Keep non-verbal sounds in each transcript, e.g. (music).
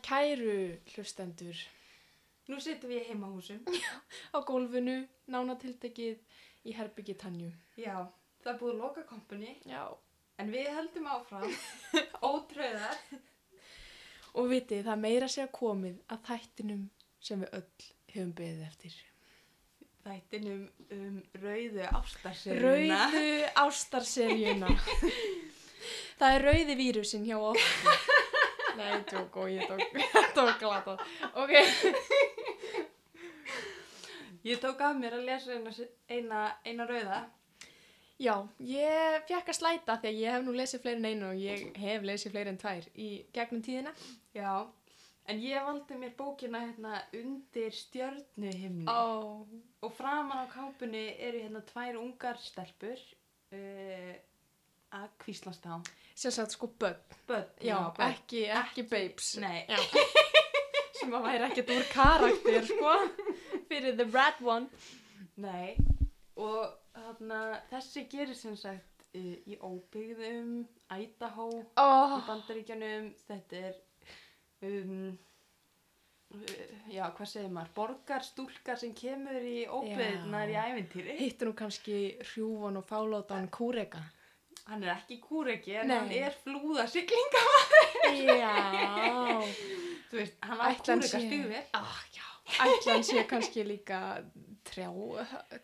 Kæru hlustendur Nú sittum við í heimahúsum. (laughs) á gólfinu, nánatiltekið í herbyggi Tanju. Já, það er búið að loka kompani, Já. en við heldum áfram, (laughs) ótröðar. Og vitið, það meira sér komið að þættinum sem við öll hefum beðið eftir. Þættinum um rauðu ástarserjuna. Rauðu ástarseríuna. (laughs) það er rauði vírusin hjá okkur. Nei, tók og ég tók, (laughs) tók glata. Ok. Ég tók af mér að lesa eina, eina, eina rauða. Já, ég fekk að slæta því að ég hef nú lesið fleiri en einu og ég hef lesið fleiri en tvær í gegnum tíðina. Já, en ég valdi mér bókina hérna undir stjörnuhimni. Ó. Og framan á kápunni eru hérna tvær ungar stelpur uh, að kvíslast á. Sér sagt sko börn. Bönn, Já, ekki, ekki babes. Nei, Já. (laughs) Sem að væri ekkert úr karakter, sko. (laughs) Fyrir the red one. Nei, og þarna, þessi gerir sem sagt uh, í óbyggðum, Idaho, í Oh. bandaríkjanum, þetta er, um, já, hvað segir maður, borgarstúlkar sem kemur í óbyggðnar í Já. ævintýri. Hittu nú kannski hrjúvan og fálátan kúreka. Hann er ekki kúreki, en Nei. hann er flúðasiklinga. Já. Þú veist, hann kúreka sé- stigvél. Ah. Ætlan sé kannski líka trjá,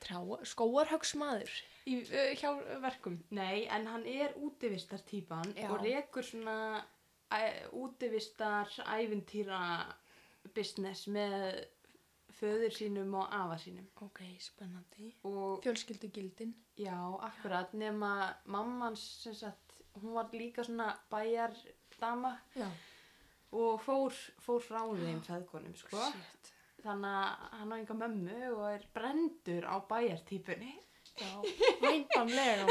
trjá, skóarhögsmaður í, uh, hjá verkum. Nei, en hann er útivistar típan Já. og rekur svona útivistar ævintýra business með föður sínum og afa sínum. Ok, spennandi. Og Fjölskyldugildin. Já, akkurat, nema mammans sem sagt, hún var líka svona bæjardama Já. og fór, fór frá þeim feðkonum, sko. Shit. Þannig að hann á enga mömmu og er brendur á bæjartípunni Já, væntanlega.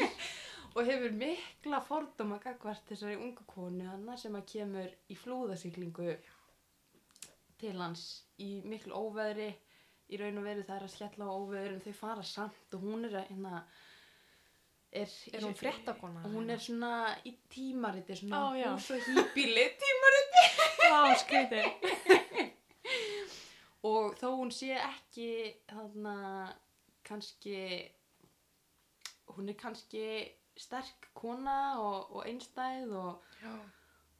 (laughs) og hefur mikla fordóma gagvart þessari ungu konu hana sem að kemur í flúðasiklingu til hans í miklu óveðri í raun og veru það er að skella á óveður en þau fara samt og hún er að hérna er, Er hún fréttakona? hún er svona í tímariti svona Ó, já. hús og hýbíli (laughs) tímariti Vá, skrítið. og þó hún sé ekki þarna kannski hún er kannski sterk kona og, og einstæð og, Já.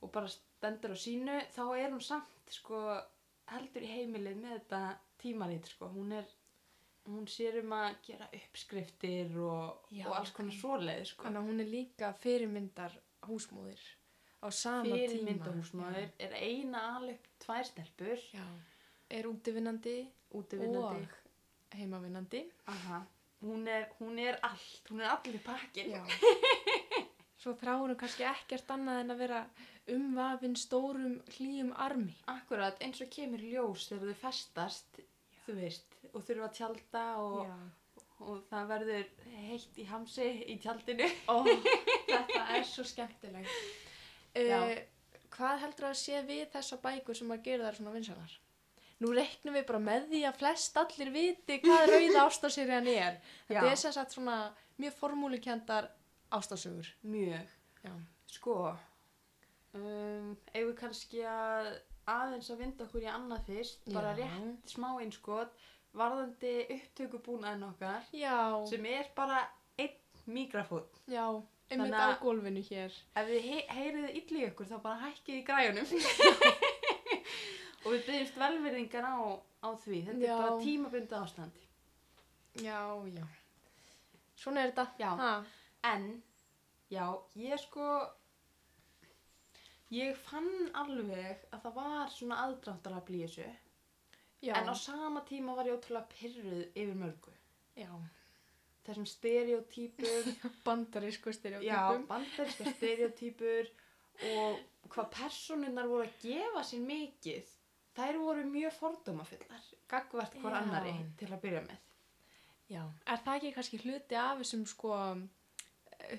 og bara stendur á sínu þá er hún samt sko heldur í heimilið með þetta tímarit sko hún er hún sér um að gera uppskriftir og, Já, og alls konar svoleið sko Þannig að hún er líka fyrirmyndar húsmóðir á sama tíma. fyrirmyndahúsmaður er eina alveg tvær stelpur Já. Er útivinnandi og heimavinnandi. Aha. Hún, er, hún er allt, hún er allir pakkin Já. (laughs) Svo þráur hún kannski ekkert annað en að vera umvafin stórum hlýjum armi. Akkurat, eins og kemur ljós þegar þau festast, þú veist, og þurfa að tjalda og, og það verður heitt í hamsi í tjaldinu. Ó, (laughs) þetta er svo skemmtilegt. Uh, hvað heldur að sé við þessa bækur sem að gera þær svona vinsalar? Nú reiknum við bara með því að flest allir viti hvað rauða ástarsýrjan er. Þetta Já. er sem sagt svona mjög formúlikendar ástasögur. Mjög. Já. Sko, um, eigum við kannski að aðeins að vinda okkur í annað fyrst, bara Já. rétt smá einskot, varðandi upptökubúnaðin okkar, Já, sem er bara einn mikrafón. já, einmitt Þannig á að- gólfinu hér. Ef þið he heyrið illa í ykkur þá bara hækkið í græjunum (laughs) og við byggjumst velverðingar á, á því þetta Já. er bara tímabundið ástand Já, já. Svona er þetta. Já. Ha, en já, ég sko ég fann alveg að það var svona aðdráttarafl í þessu já, en á sama tíma var ég ótrúlega pyrruð yfir mörgu já. þessum stereotypum (laughs) Bandarísku já, styrjótypum. bandaríska stereotypur og hvað personinnar voru að gefa sér mikið þær voru mjög fordómafullar gagvart hver Já. annari til að byrja með Já. Er það ekki kannski hluti af þessum sko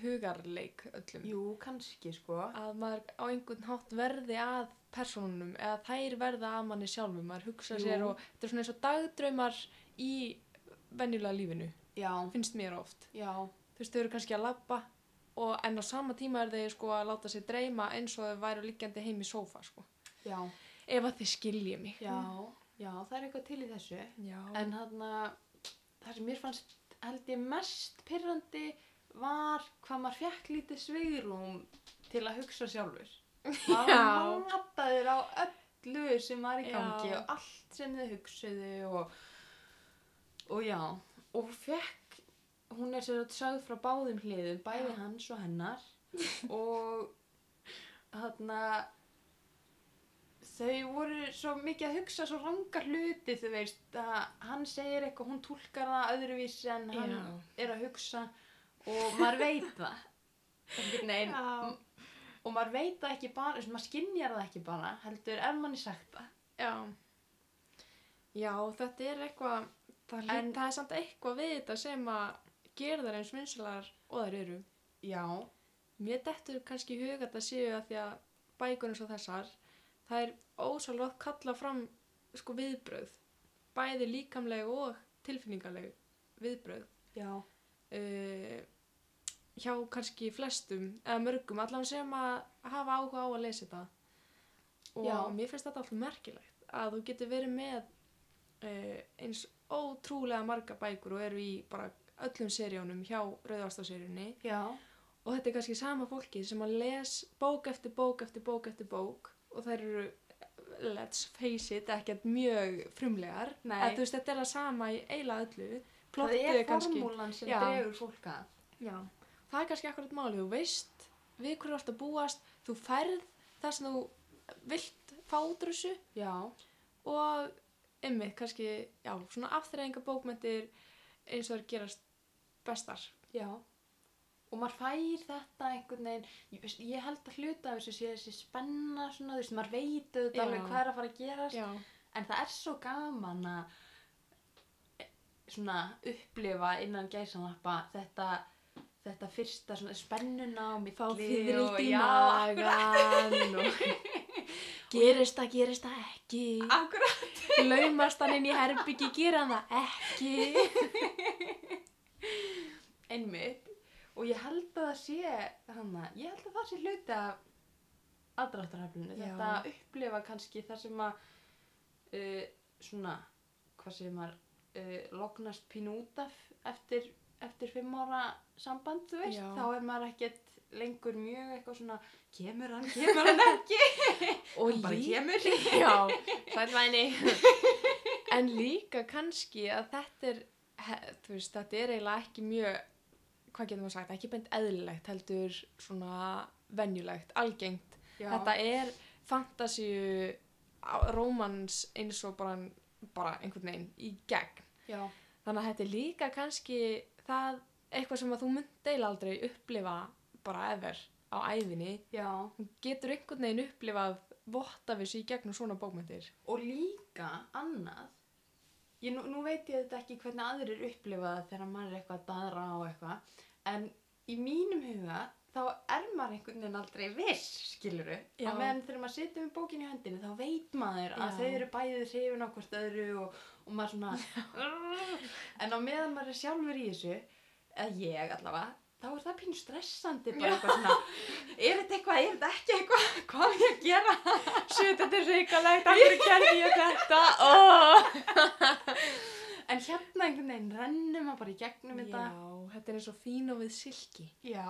hugarleik öllum? jú, kannski sko Að maður á einhvern hátt verði að personunum eða þær verða að manni sjálfum. Maður hugsa Jú. sér og þetta er svona eins og dagdraumar í venjulega lífinu, já, finnst mér oft. já, Þú veist, þau eru kannski að labba og en á sama tíma er þeir sko að láta sig dreyma eins og þau væru liggjandi heim í sófa sko. já, ef að þið skilji mig já, já, það er eitthvað til í þessu. já. En hann það sem mér fannst held ég mest pyrrandi var hvað maður fekk lítið sveigrúm til að hugsa sjálfur. (laughs) Maður Já. mataður á öllu sem var í gangi Já. og allt sem þau hugsuðu og, og já, og fekk, hún er sér að sögð frá báðum hliðum, bæði hans og hennar (laughs) og hann þau voru svo mikið að hugsa svo rangar hluti þú veist að hann segir eitthvað hún túlkar það öðruvísi en hann Já. er að hugsa og maður veit það Já. og maður veit það ekki bara, þess að maður skinjar það ekki bara heldur ef manni sagt það Já. Já, þetta er eitthvað, það, en, það er samt eitthvað við þetta sem að gera þær eins vinsalar og þær eru. já, Mér dettur kannski huga þetta séu að því að eins og þessar, það er ósálrótt kalla fram sko viðbröð, bæði líkamleg og tilfinningaleg viðbröð. já, Uh, hjá kannski flestum eða mörgum, allan sem að hafa áhuga á að lesa þetta. Og Já. mér finnst þetta alltaf merkilegt að þú getur verið með uh, eins ótrúlega marga bækur og eru í bara öllum seríunum hjá Rauðvastaseríunni já, og þetta er kannski sama fólki sem að les bók eftir bók eftir bók eftir bók og þær eru let's face it, ekkert mjög frumlegar, Nei. að þú veist þetta er það sama í eiginlega öllu það plottið er kannski formúlan sem dregur fólk að. Já, það er kannski akkurat máli, þú veist við hverju þú ert að búast, þú færð það sem þú vilt fá út úr þessu. Já, og ymmið kannski, já, svona afþreyinga bókmyndir eins og það gerast bestar. já. Og maður fær þetta einhvern veginn ég, ég held að hluta af þessu sé þessi spenna svona, þú veist, maður veit auðvitað alveg hvað er að fara að gerast. Já, en það er svo gaman að svona upplifa innan gæsanappa þetta þetta fyrsta svona spennuna og- fyrrild í já, magan og (laughs) gerist það, gerist það ekki? Akkurat. (laughs) Laumast hann inn í herbyggi, gera hann það ekki? (laughs) Einmitt. Og ég held að það sé hana, ég held að það sé hluti af aðdráttarhaflinu Já. þetta upplifa kannski þar sem að uh, svona hvað segir maður uh, lognast pínu út af eftir, eftir fimm ára samband þú veist, Já. þá er maður ekkert lengur mjög eitthvað svona kemur hann, kemur hann ekki? (laughs) Og bara kemur. (laughs) Já, sælvæni (laughs) En líka kannski að þetta er þú veist, þetta er eiginlega ekki mjög hvað getur maður sagt, ekki beint eðlilegt heldur svona venjulegt algengt, Já. þetta er fantasíu rómans eins og bara, bara einhvern veginn í gegn. Já, þannig að þetta er líka kannski það eitthvað sem að þú mynd deila aldrei upplifa bara ever á æfinni já. Þú getur einhvern veginn upplifað vottavis í gegnum svona bókmyndir og líka annað. Ég, nú, nú veit ég þetta ekki hvernig aðrir upplifa það þegar maður er eitthvað að daðra á eitthvað en í mínum huga þá er maður einhvern veginn aldrei viss skiluru, Já. á meðan þegar maður situr með bókin í hendinu þá veit maður að Já. þau eru bæðið hrifin á hvort öðru og, og maður svona en á meðan maður er sjálfur í þessu eða ég allavega þá er það pínu stressandi bara Já. eitthvað svona er þetta eitthvað, er þetta ekki eitthvað hvað er ég að gera Sjöt, þetta er reikalegt, af hverju gerði ég þetta? Oh. En hérna einhvern veginn rennum maður bara í gegnum þetta. Já, þetta er eins og fín og við silki. Já.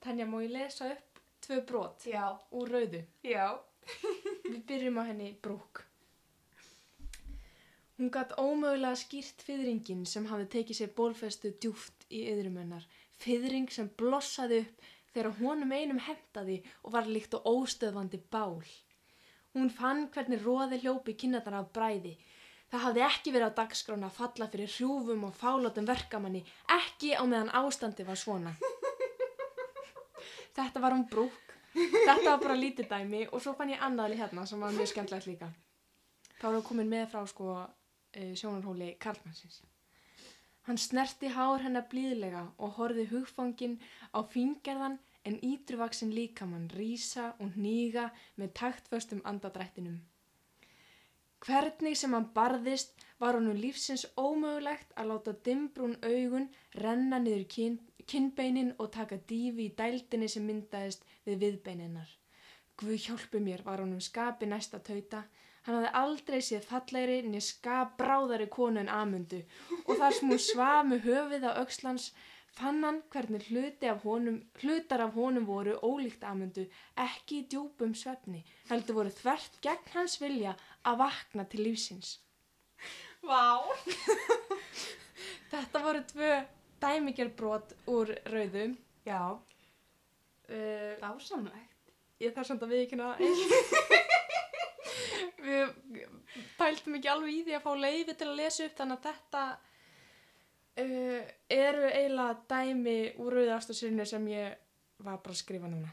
Tanja, má ég lesa upp tvö brot Já. úr rauðu? Já. Við byrjum á henni brúk. Hún gatt ómögulega skýrt fyrringin sem hafði tekið sér bólfestu djúft í yðrum hennar. Fyrring sem blossaði upp þegar honum einum hentaði og var líkt og óstöðvandi bál. Hún fann hvernig róði hljópi kynnaðar af bræði. Það hafði ekki verið á dagskrána að falla fyrir hrjúfum og fálátum verkamanni, ekki á meðan ástandi var svona. Þetta var hún brúk. Þetta var bara lítið dæmi og svo fann ég annaðli hérna sem var mjög skemmtilegt líka. Þá var hún komin með frá sko eh, sjónarhóli Karlmannsins. Hann snerti hár hennar blíðlega og horfði hugfangin á fingerðan en ítruvaksin líkamann rísa og hníga með taktföstum andadrættinum. Hvernig sem hann barðist var honum lífsins ómögulegt að láta dimbrún augun renna niður kyn, kinnbeinin og taka dífi í dældinni sem myndaðist við viðbeininnar. Guð hjálpi mér var honum skapi næsta tauta. Hann hafði aldrei séð fallegri niður skap bráðari konu en amundu og þar sem hún svaf með höfuð á öxlans fann hann hvernig hluti af honum, hlutar af honum voru ólíkt amundu, ekki í djúpum svefni, heldur voru þvert gegn hans vilja að vakna til lífsins. Vá. Þetta voru tvö dæmigerð brot úr rauðum. Já, Uh, dásamlegt. ég þarf samt að við ekki (laughs) við pæltum ekki alveg í því að fá leiði til að lesa upp þannig að þetta uh, eru eiginlega dæmi úr rauða ástasyrinu sem ég var bara að skrifa núna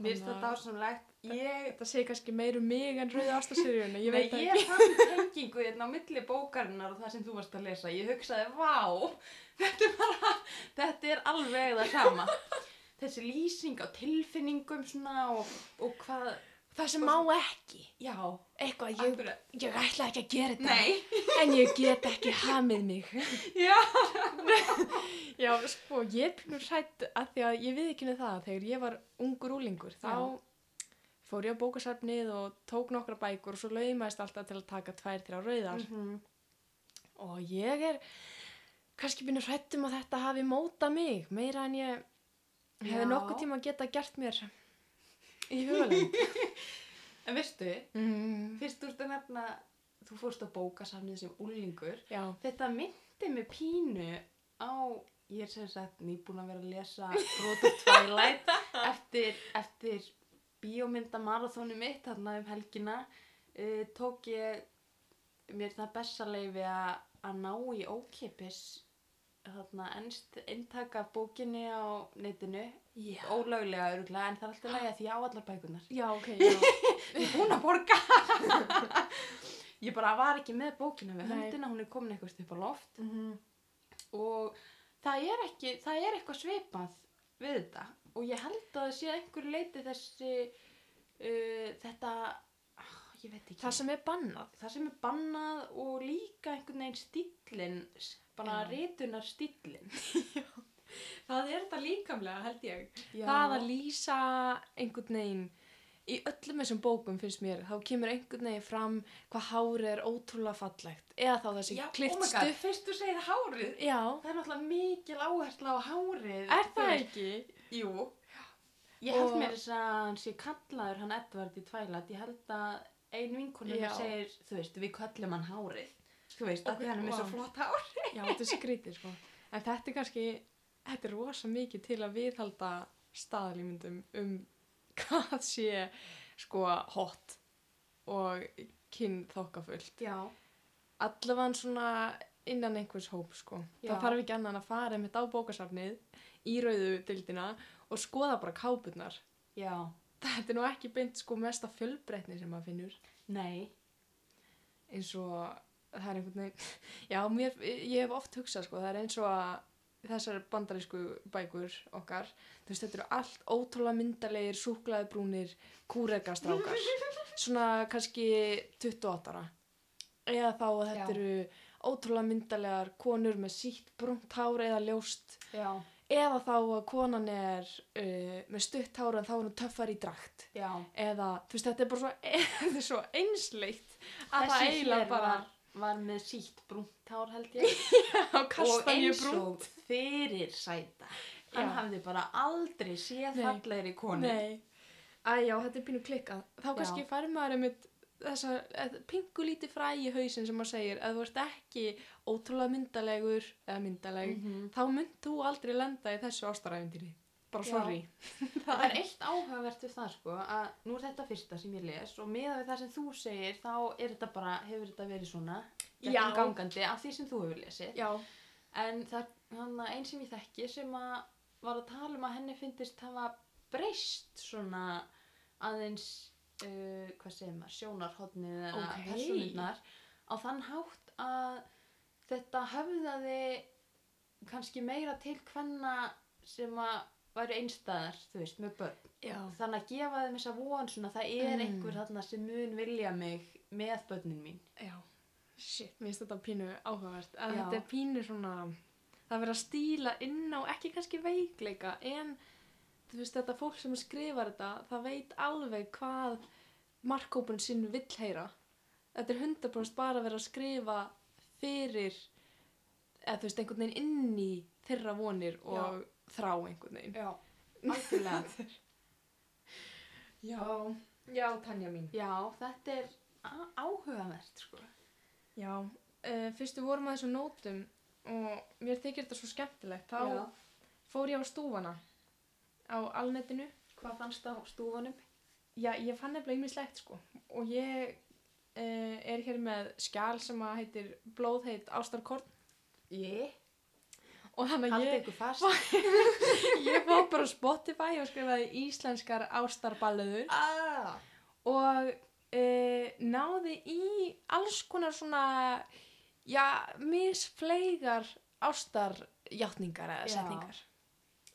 Mér finnst þetta dásamlegt. Ég, þetta segir kannski meir um mig en rauða ástasyrinu ég Nei, veit það ég ekki fann tengingu hérna á milli bókarinnar og það sem þú varst að lesa. Ég hugsaði, vá, (laughs) þetta er bara, þetta er alveg það sama. Þessi lýsing á tilfinningum svona og, og hvað, það sem má ekki. Já, eitthvað, ég, ég ætla ekki að gera þetta. Nei, (laughs) en ég get ekki hamið mig. (laughs) Já, Já, sko, ég er pínur hrætt að því að ég við ekki það. Að þegar ég var ungur úlingur þá fór ég á bókasafnið og tók nokkra bækur og svo laumaðist alltaf til að taka tvær, þrjá rauðar. Mhm. og ég er kannski pínur hrætt um að þetta hafi mótað mig meira en ég hefði Já. nokkuð tíma að geta gert mér í hugalend. (laughs) En veistu, mm, fyrst ert að nefna, þú fórst á bókasafnið sem úlingur, já, þetta myndi mig pínu á, ég er sem sagt nýbúin að vera að lesa Brot of Twilight (laughs) eftir, eftir bíómyndamarathónu mitt þarna um helgina. Uh, tók ég mér það besta leifi að ná í ókipis þarna ennst inntaka bókinni á netinu ólöglega öruglega en það er alltaf lægi að því á allar bækunar já, ok, (laughs) já, ég er búin að borga. (laughs) Ég bara var ekki með bókina við höndina, hún er komin eitthvað upp á loft. Mm og það er ekki, það er eitthvað svipað við þetta. Og ég held að sé að einhverju leiti þessi uh, þetta ah, ég veit ekki. Það sem er bannað. það sem er bannað og líka einhvern veginn stíllin bara Já. ritunar stíllin (laughs) Það er þetta líkamlega, held ég. Já. það að lýsa einhvern veginn í öllum þessum bókum finnst mér þá kemur einhvern veginn fram hvað hárið er ótrúlega fallegt eða þá þessi oh klift god, stutt fyrst þú segir hárið já, það er náttúrulega mikil áhersla á hárið er það ekki? Jú. Ég held Og- mér þess að hann sé kallaður hann Edvard í Twilight. Ég held að ein vinkonum Já. segir, þú veist, við kallum hann hárið. Þú veist, Ok, að því hann er með svo flott hár. já, þetta er skrítið sko en þetta er kannski, þetta er rosa mikið til að viðhalda staðalímyndum um (laughs) hvað sé sko hot og kynþokkafullt Já. allavega svona innan einhvers hóp sko. Já. Það þarf ekki annan að fara einmitt á bókasafnið í rauðu dildina og skoða bara kápurnar. Já. Þetta er nú ekki beint sko mesta fjölbreytni sem maður finnur Nei. eins og það er einhvern veginn, (laughs) já mér, ég hef oft hugsað sko, það er eins og að þessar bandarísku bækur okkar, þú veist þetta eru allt ótrúlega myndalegir, súklaði brúnir, kúregastrákar, (laughs) svona kannski 28 ára eða þá þetta Já. eru ótrúlega myndalegar konur með sítt brúnt hár eða ljóst Já. eða þá að konan er uh, með stutt hár en þá er hún töffar í drakt Já. eða þú veist þetta er bara svo, (laughs) er svo einsleitt að það Þessi eiginlega hér bara var, var með sítt brúnt hár held ég. (laughs) og kastanju eins brúnt og fyrir sæta. Hann Já. hafði bara aldrei séð fallegri konu. Nei, æjá, þetta er pínu klikkað þá Já. kannski færi maður einmitt þessa eh, pingu lítið fræ í hausin sem maður segir að þú ert ekki ótrúlega myndalegur eða myndaleg Mhm. þá mynd þú aldrei lenda í þessu ástaræfindýri bara sorry (laughs) Það er eitt áhugavert við það sko að nú er þetta fyrsta sem ég les og meða við það sem þú segir þá er þetta bara, hefur þetta verið svona Já. gegnum gangandi af því sem þú hefur lesið já, en það er einn sem ég þekki sem að var að tala um að henni finnist hafa breyst svona aðeins uh, hvað segir maður, sjónarhóttnið eða Ok. persónurnar á þann hátt að þetta höfðaði kannski meira til hvenna sem að væri einstæðar, þú veist, með börn já, þannig að gefa þeim þessa von svona það er Mm. einhver þarna sem mun vilja mig með börnin mín já shit, mér finnst þetta pínu áhugavert að Já. þetta er pínu svona það er verið að stíla inn á ekki kannski veikleika en þú veist, þetta fólk sem skrifar þetta, það veit alveg hvað markkópun sinn vill heyra. Þetta er 100% bara að vera að skrifa fyrir, eða þú veist, einhvern veginn inn í þeirra vonir og þrá einhvern veginn. Já, (laughs) algjörlega. Já, já, Tanja mín. Já, þetta er áhugavert, sko. Já, uh, fyrst við vorum að þessum nótum og mér þykir þetta svo skemmtilegt, þá Já. fór ég á stúfana á alnetinu. Hvað fannst á stúfanum? Já, ég fann nefnilega ýmislegt sko og ég uh, er hér með skjál sem að heitir Blóðheit Ástarkorn Ég, og þannig að ég, (laughs) ég fór bara á Spotify og skrifaði íslenskar ástarballuður Ah, og uh, náði í alls konar svona, já, misfleigar ástarjátningar eða setningar.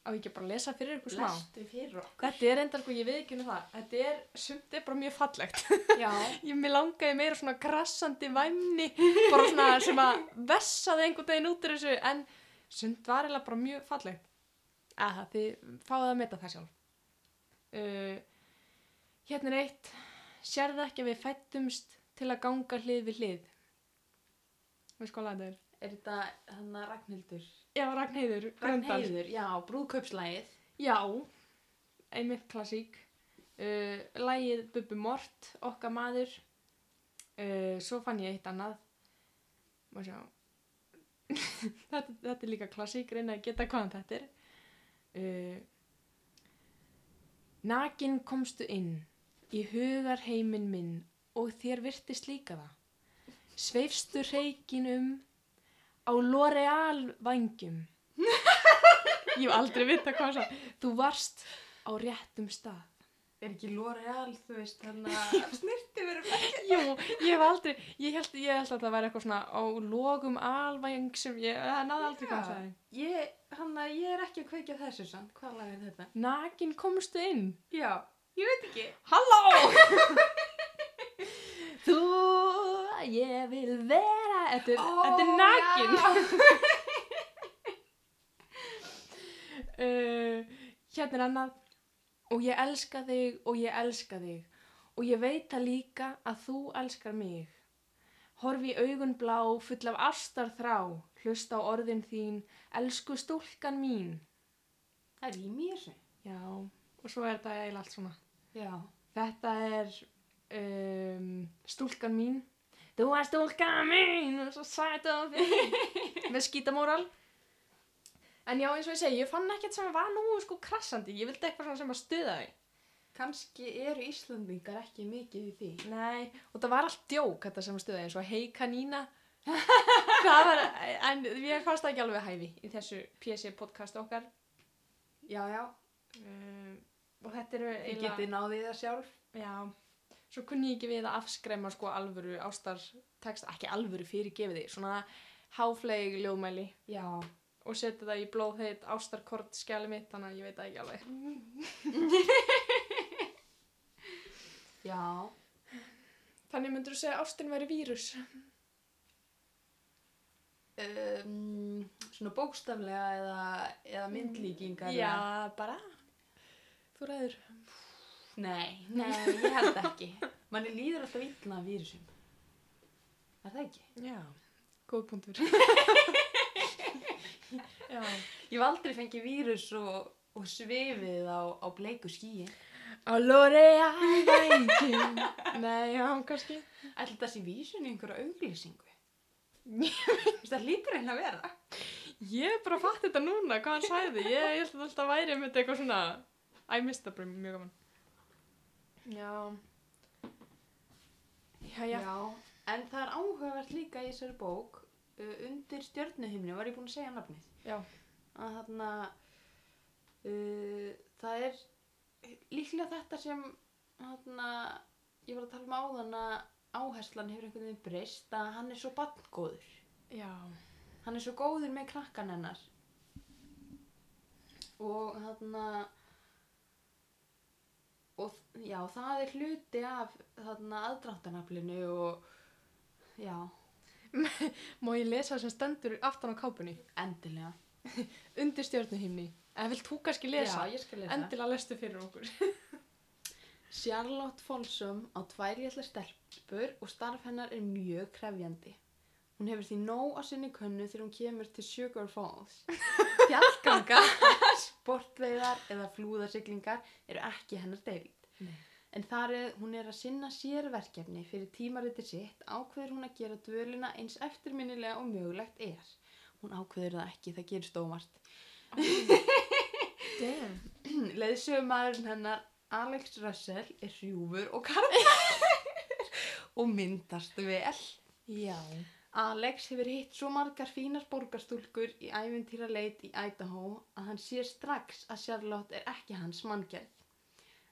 Á ekki bara að lesa fyrir ykkur smá? fyrir. Þetta er endar hvað ég viðkynna það. Þetta er, sumt er bara mjög fallegt. (laughs) Ég mér langaði meira svona krassandi væmni, bara svona sem að vessaði einhvern veginn út úr þessu, en sumt var eiginlega bara mjög fallegt. Eða þið fáið að meta það sjálf. Uh, hérna er eitt, sérðu ekki að við fættumst til að ganga hlið við hlið? Veist hvað þetta er? er þetta hann að Ragnhildur? Já. Gröndal. Ragnhildur, já, brúðkaupslægið. Já, einmitt klassík. Uh, lægið Bubbi Mort, okkar maður. Uh, svo fann ég eitt annað. Má sjá. Þetta, þetta er líka klassík, reyna að geta hvaðan þetta er. Uh, Nakin komstu inn í hugar heiminn minn og þér virtist líka það. Sveifstu reikin um á L'Oreal vangjum. (laughs) Ég hef aldrei vita hvað það. Þú varst á réttum stað. Er ekki L'Oreal, þú veist, hann að snirti verið ekki. Jú, ég hef aldrei, ég held, ég held að það væri eitthvað svona á logum alvæng sem ég, það náði aldrei hvað það sagði. Ég, hann að ég er ekki að kveikja þessu samt. Hvað lag er þetta? Nakin komstu inn. Já, ég veit ekki. Halló! (laughs) Þú, ég vil vera, þetta er, þetta er nakin. uh, (laughs) (laughs) hérna er annað og ég elska þig og ég elska þig. Og ég veit það líka að þú elskar mig. Horfi augun blá full af ástar þrá hlusta á orðin þín elsku stúlkan mín. Það er í mér. Já, og svo er þetta eiginlega allt svona. Já. þetta er um, stúlkan mín. Þú er stúlkan mín! Og svo sæt og (laughs) fín með skítamóral en já eins og ég segi, ég fann ekkert sem var nú sko krassandi, ég vildi eitthvað sem að stuða þig Kanski eru Íslandingar ekki mikið í því. Nei, og það var allt djók þetta sem stuði eins og hei kanína (laughs) var, en ég fannst ekki alveg hæfi í þessu PC podcast okkar Já, já. um, og þetta eru Þið getið náðið það sjálf. já, svo kunni ég ekki við að afskrema sko alvöru ástar text, ekki alvöru fyrirgefið því svona háfleig ljóðmæli Já. Og setja það í blóðheit ástarkort skjali mitt, þannig að ég veit það ekki alveg (laughs) Já. þannig myndur þú segja að ástin væri vírus Um, svona bókstaflega eða, eða myndlíkingar. já, bara þú ræður Nei, nei, ég held ekki. Manni líður alltaf illa vírusum. Er það ekki? já, góð punktur (laughs) (laughs) Ég hef aldrei fengið vírus og, og svifið á, á bleiku skíi. Á L'Oreal vængjum (laughs) Nei, já, kannski. Ætli það sé vísun í einhverju auglýsingu? Það lítur einn að vera? Ég er bara að fatta þetta núna, hvað hann sagði. Ég, held að alltaf væri með þetta eitthvað svona Æ, mista bara mjög gaman. Já. Já, já, En það er áhugavert líka í þessari bók uh, undir stjörnuhimni, var ég búin að segja nafnið? já, Að þarna uh, það er líklega þetta sem þarna, ég var að tala um áðan að áherslan hefur einhvern veginn breyst að hann er svo bandgóður. já Hann er svo góður með krakkan hennar. Og þarna og já, það er hluti af þarna aðdráttanaflinu og já, (laughs) Má ég lesa sem stendur aftan á kápunni? endilega. (laughs) undir stjórnuhimni. En vilt þú kannski lesa? Já, ég skal lesa. Endilega lestu fyrir okkur. (laughs) Charlotte Folsom á tvær litla stelpur og starf hennar er mjög krefjandi. Hún hefur því nóg á sinni könnu þegar hún kemur til Sugar Falls. Fjallganga, sportveiðar eða flúðasiglingar eru ekki hennar deild. Nei. En þar er hún er að sinna sérverkefni fyrir tímariti sitt ákveður hún að gera dvölina eins eftirminnilega og mögulegt er. Hún ákveður það ekki, það gerist óvart. Damn. (clears throat) Leðsögumæðurinn hennar Alex Russell er hrjúfur og karlæður (laughs) og myndast vel. Já. Alex hefur hitt svo margar fínar borgarstúlkur í ævintýra leit í Idaho að hann sér strax að Charlotte er ekki hans manngerð.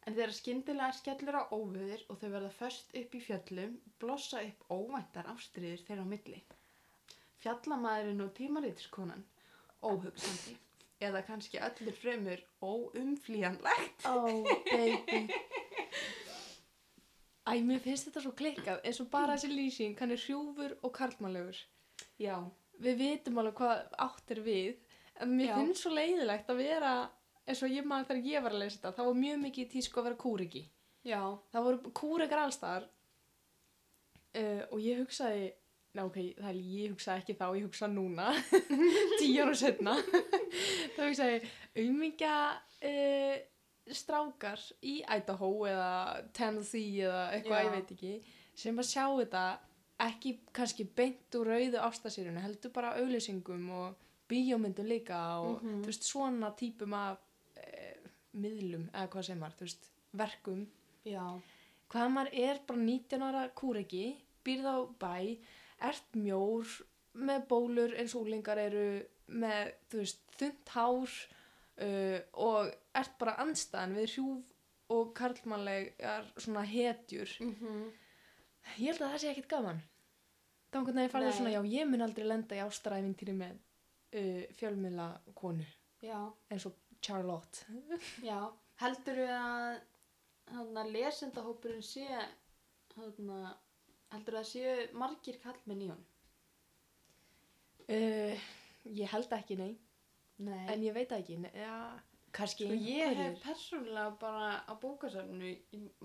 En þegar skyndilega skellur á óvöður og þau verða först upp í fjöllum, blossa upp óvæntar ástriður þeirra á milli. Fjallamæðurinn og tímaritskonan, óhugsandi, eða kannski öllur fremur óumflýjanlegt. Oh, baby. Æ, mér finnst þetta svo klikkað, eins og bara þessi lýsing, hann er hrjúfur og karlmannlegur. Já, Við vitum alveg hvað átt er við, en mér Já. finnst svo leiðilegt að vera, eins og ég maður þegar ég var að lesa þetta, það var mjög mikið tísku að vera kúriki. já, Það voru kúrikar allstaðar uh, og ég hugsaði, ná ok, það er ég hugsaði ekki þá, ég hugsaði núna, (laughs) tíu ára setna, þá hugsaði auðmingja uh, strákar í Idaho eða Tennessee eða eitthvað, ég veit ekki, sem að sjá þetta ekki kannski beint úr rauðu ástasýrunu, heldur bara auðlýsingum og bíómyndum líka og Mhm. þú veist, svona típum af miðlum eða hvað sem var, þú veist, verkum. Já, hvað maður er bara 19 ára kúreki, býrð á bæ, ert mjór með bólur eins og úlingar eru með, þú veist, þund hár uh, og ert bara andstæðan við hrjúf og karlmannlegar svona hetjur. mhm, Ég held að það sé ekkit gaman. Þá einhvern veginn farið svona, já, ég mun aldrei lenda í ástaræfintýri með uh, fjölmiðla konu já, eins og Charlotte. já. Heldur við að hana, lesendahópurinn sé, hana, heldur það séu margir kallmenn í hún? Uh, ég held ekki, nei, Nei. en ég veit ekki. Nei, já, kannski Sko ég hef einhverjir. persónulega bara á bókasafnu,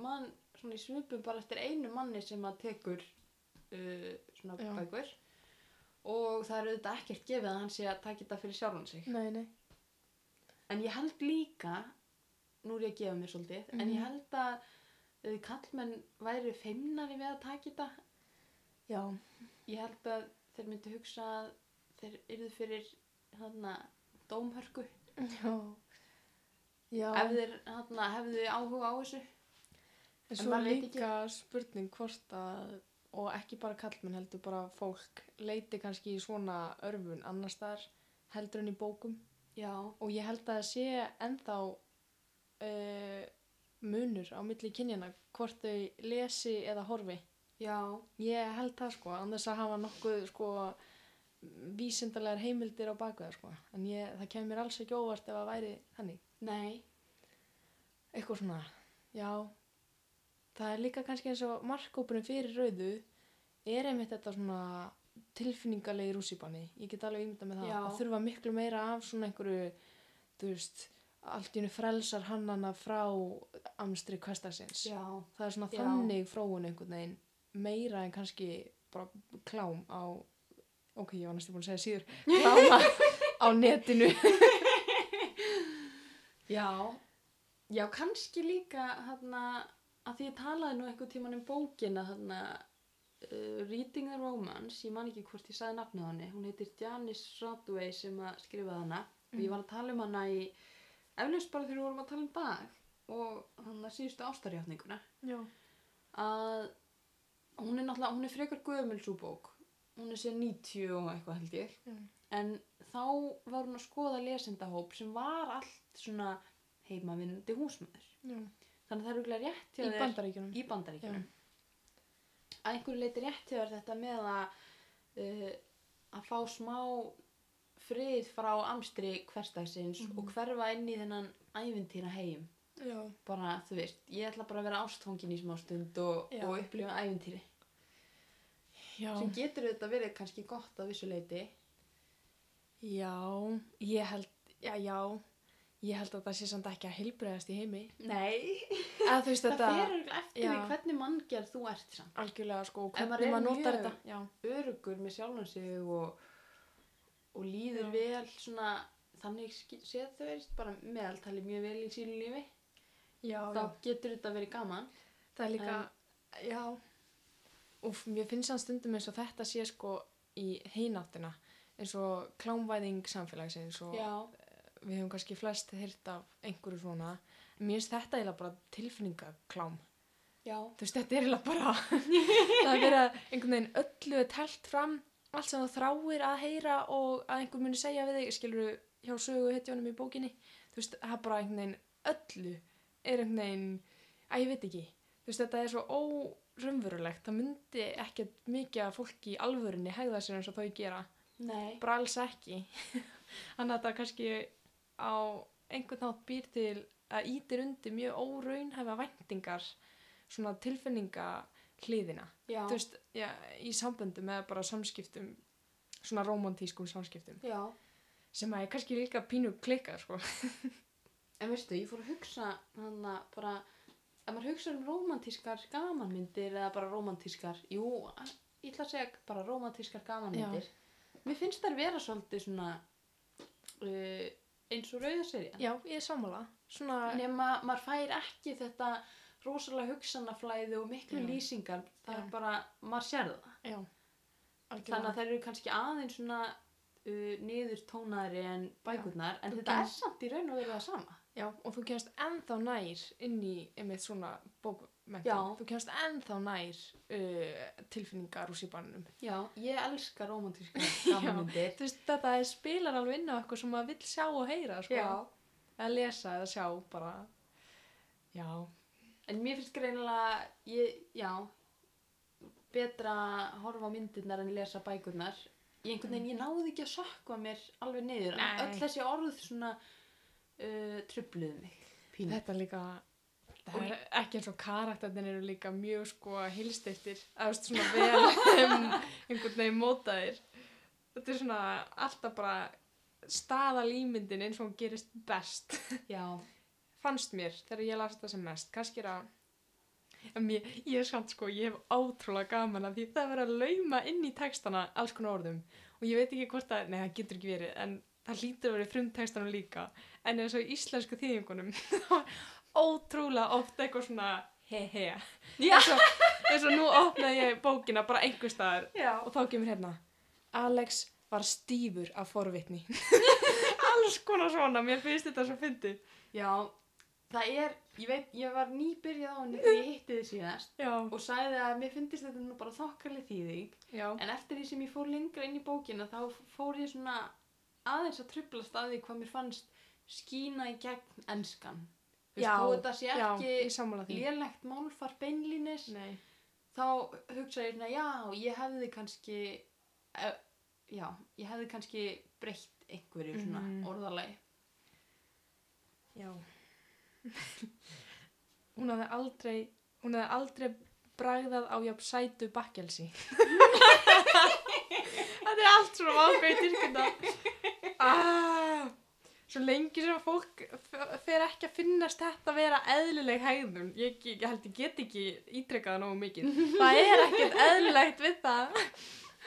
mann svona í svipum bara eftir einu manni sem að tekur uh, svona Já. bækur og það er auðvitað ekkert gefið að hann sé að taka þetta fyrir sjálfan sig. Nei, nei. En ég held líka, nú er ég að gefa mér svolítið, en Mhm. ég held að uh, kallmenn væri feimnari við að taka þetta. Já, Ég held að þeir myndi hugsa að þeir yrðu fyrir þarna dómhörku já, já. ef þeir hana, hefðu áhuga á þessu. en en svo veit líka spurning hvort að, og ekki bara kallmenn heldur bara fólk, leiti kannski í svona örfun annars þar heldur en í bókum. Já, Og ég held að það sé ennþá uh, munur á milli kynjana, hvort þau lesi eða horfi. já, Ég held það sko, annars að hafa nokkuð sko vísindalegar heimildir á það sko. En ég, það kemur alls ekki óvart ef það væri þannig. nei, eitthvað svona, já það er líka kannski eins og markkópurinn fyrir rauðu er einmitt þetta svona tilfinningalegi rússipanni, ég get alveg ímynda með það Já. að þurfa miklu meira af svona einhverju, þú veist allt í hennu frelsar hannana frá amstri kvestarsins já, það er svona Já. þannig fróun einhvern veginn meira en kannski bara klám á ok, ég var næstu búin að segja síður kláma á netinu. (laughs) Já, já, kannski líka hérna, að því ég talaði nú einhvern tíman um bókina hérna, uh, Reading the Romance, ég man ekki hvort ég sagði nafnið á henni, hún heitir Janice Rodway sem að skrifaði hana. Og ég var að tala um hana í, eflaust bara þegar við vorum að tala um dag og hann að síðustu ástarjáttninguna já, að hún er náttúrulega, hún er frekar gömul svo bók. Hún er sér 90 og eitthvað held ég. Mm. en þá var hún að skoða lesendahóp sem var allt svona heimavinnandi húsmaður já. þannig að það er auðvitað rétt í bandaríkjunum. Í bandaríkjunum að einhverju leiti rétt þér þetta með að uh, að fá smá frið frá amstri hverstagsins Mhm. og hverfa inn í þennan ævintýra heim. Já, bara, þú veist, ég ætla bara að vera ástfangin í smá stund og, og upplifa ævintýri. Já. sem getur þetta verið kannski gott að vissu leiti Já, ég held, já, já, ég held að það sé samt ekki að heilbreyðast í heimi. Nei, það þetta, örugglega eftir já. því hvernig manngjörð þú ert samt. algjörlega sko, Ef maður hvernig er maður notar mjög- þetta. Örugur með sjálfan sig og, og líður Já. vel svona, þannig séð þau veist bara meðaltali mjög vel í sínu lífi. já, Þá getur þetta verið gaman. Það er líka, já, úf, mér finnst það stundum eins og þetta sé sko í hináttina, eins og klámvæðing samfélagsins og við höfum kannski flest heyrt af einhverju svona. Mér finnst þetta eiginlega bara tilfinningaklám. já, Þú veist, þetta er eiginlega bara, (laughs) það er verið að einhvern veginn öllu er telt fram, allt sem þú þráir að heyra og að einhver muni segja við þig, skilur hjá sögu hetjónum í bókinni. Þú veist, það er bara einhvern veginn öllu er einhvern veginn, að ég veit ekki. Þú veist, þetta er svo órumverulegt, það myndi ekkert mikið af fólki í alvörinni hegða sér eins og þau gera. nei, Bara alls ekki. (laughs) Þannig að þetta kannski á einhvern nátt býr til að ítir undir mjög óraunhæfa væntingar svona tilfinninga hliðina. já, veist, já, í samböndum eða bara samskiptum, svona romantískum samskiptum, já. sem að er kannski líka pínu klikkar, sko. En veistu, ég fór að hugsa hann að bara, ef maður hugsa um romantískar gamanmyndir eða bara romantískar, jú, ég ætla að segja bara romantískar gamanmyndir. Mér finnst þær vera svolítið svona uh, eins og rauðaserja. Já, ég er sammála. Svona, Nema maður fær ekki þetta rosalega hugsanaflæði og miklu Já. lýsingar. Það Já. er bara, maður sér það. já, Þannig algjörlega. að þær eru kannski aðeins svona uh, niður tónaðri en bækurnar, en Þú þetta er kemst- samt í raun og verið það sama. Já, og þú kemst ennþá nær inn í einmitt svona bókmentum. Já. Þú kemst ennþá nær uh, tilfinningar úr síbanunum. Já, ég elska romantískar (laughs) gamanmyndir. Veist, þetta er spilar alveg inn á eitthvað sem maður vill sjá og heyra, sko. Eða lesa eða sjá, bara. Já, en mér finnst greinilega, ég, já, betra að horfa á myndirnar en lesa bækurnar. Ég einhvern veginn, ég náði ekki að sökva mér alveg niður. Öll þessi orð svona uh, trubluðu mig. Pínu. þetta líka, það er ekki eins og karakterinn eru líka mjög, sko, hilstiftir. Það veist, svona vel (laughs) um, einhvern veginn mótaðir. Þetta er svona alltaf bara staðalímyndin eins og hún gerist best. Já, fannst mér þegar ég las þetta sem mest kannski er að mér, ég er samt sko, ég hef ótrúlega gaman að því það er verið að lauma inn í textana alls konar orðum og ég veit ekki hvort að, nei það getur ekki verið en það hlýtur að verið frumtextanum líka en eins og í íslensku þýðingunum (laughs) það var ótrúlega oft eitthvað svona he he eins og, nú opnaði ég bókina bara einhver staðar já. og þá kemur hérna Alex var stífur af forvitni (laughs) alls konar svona, mér finnst þetta svo fyndið Já, það er, ég veit, ég var nýbyrjað á henni þegar ég hitti þið síðast já, og sagði að mér finnst þetta nú bara þokkarlega þýðing. já En eftir því sem ég fór lengra inn í bókina þá fór ég svona aðeins að trublast að því hvað mér fannst skína í gegn enskan. Já, þó þetta sé ekki lélegt málfar beinlínis, Nei. þá hugsa ég svona, já, ég hefði kannski, uh, já, ég hefði kannski breytt einhverju svona Mhm. orðalagi. Já. hún hafði aldrei, hún hafði aldrei bragðað á jafn sætu bakkelsi. (laughs) Þetta er allt svona ákveði tilkynna. Ah, svo lengi sem fólk fer ekki að finnast þetta að vera eðlileg hegðun. Ég, ég held ég get ekki ítrekkað það nógu mikið. (laughs) Það er ekkert eðlilegt við það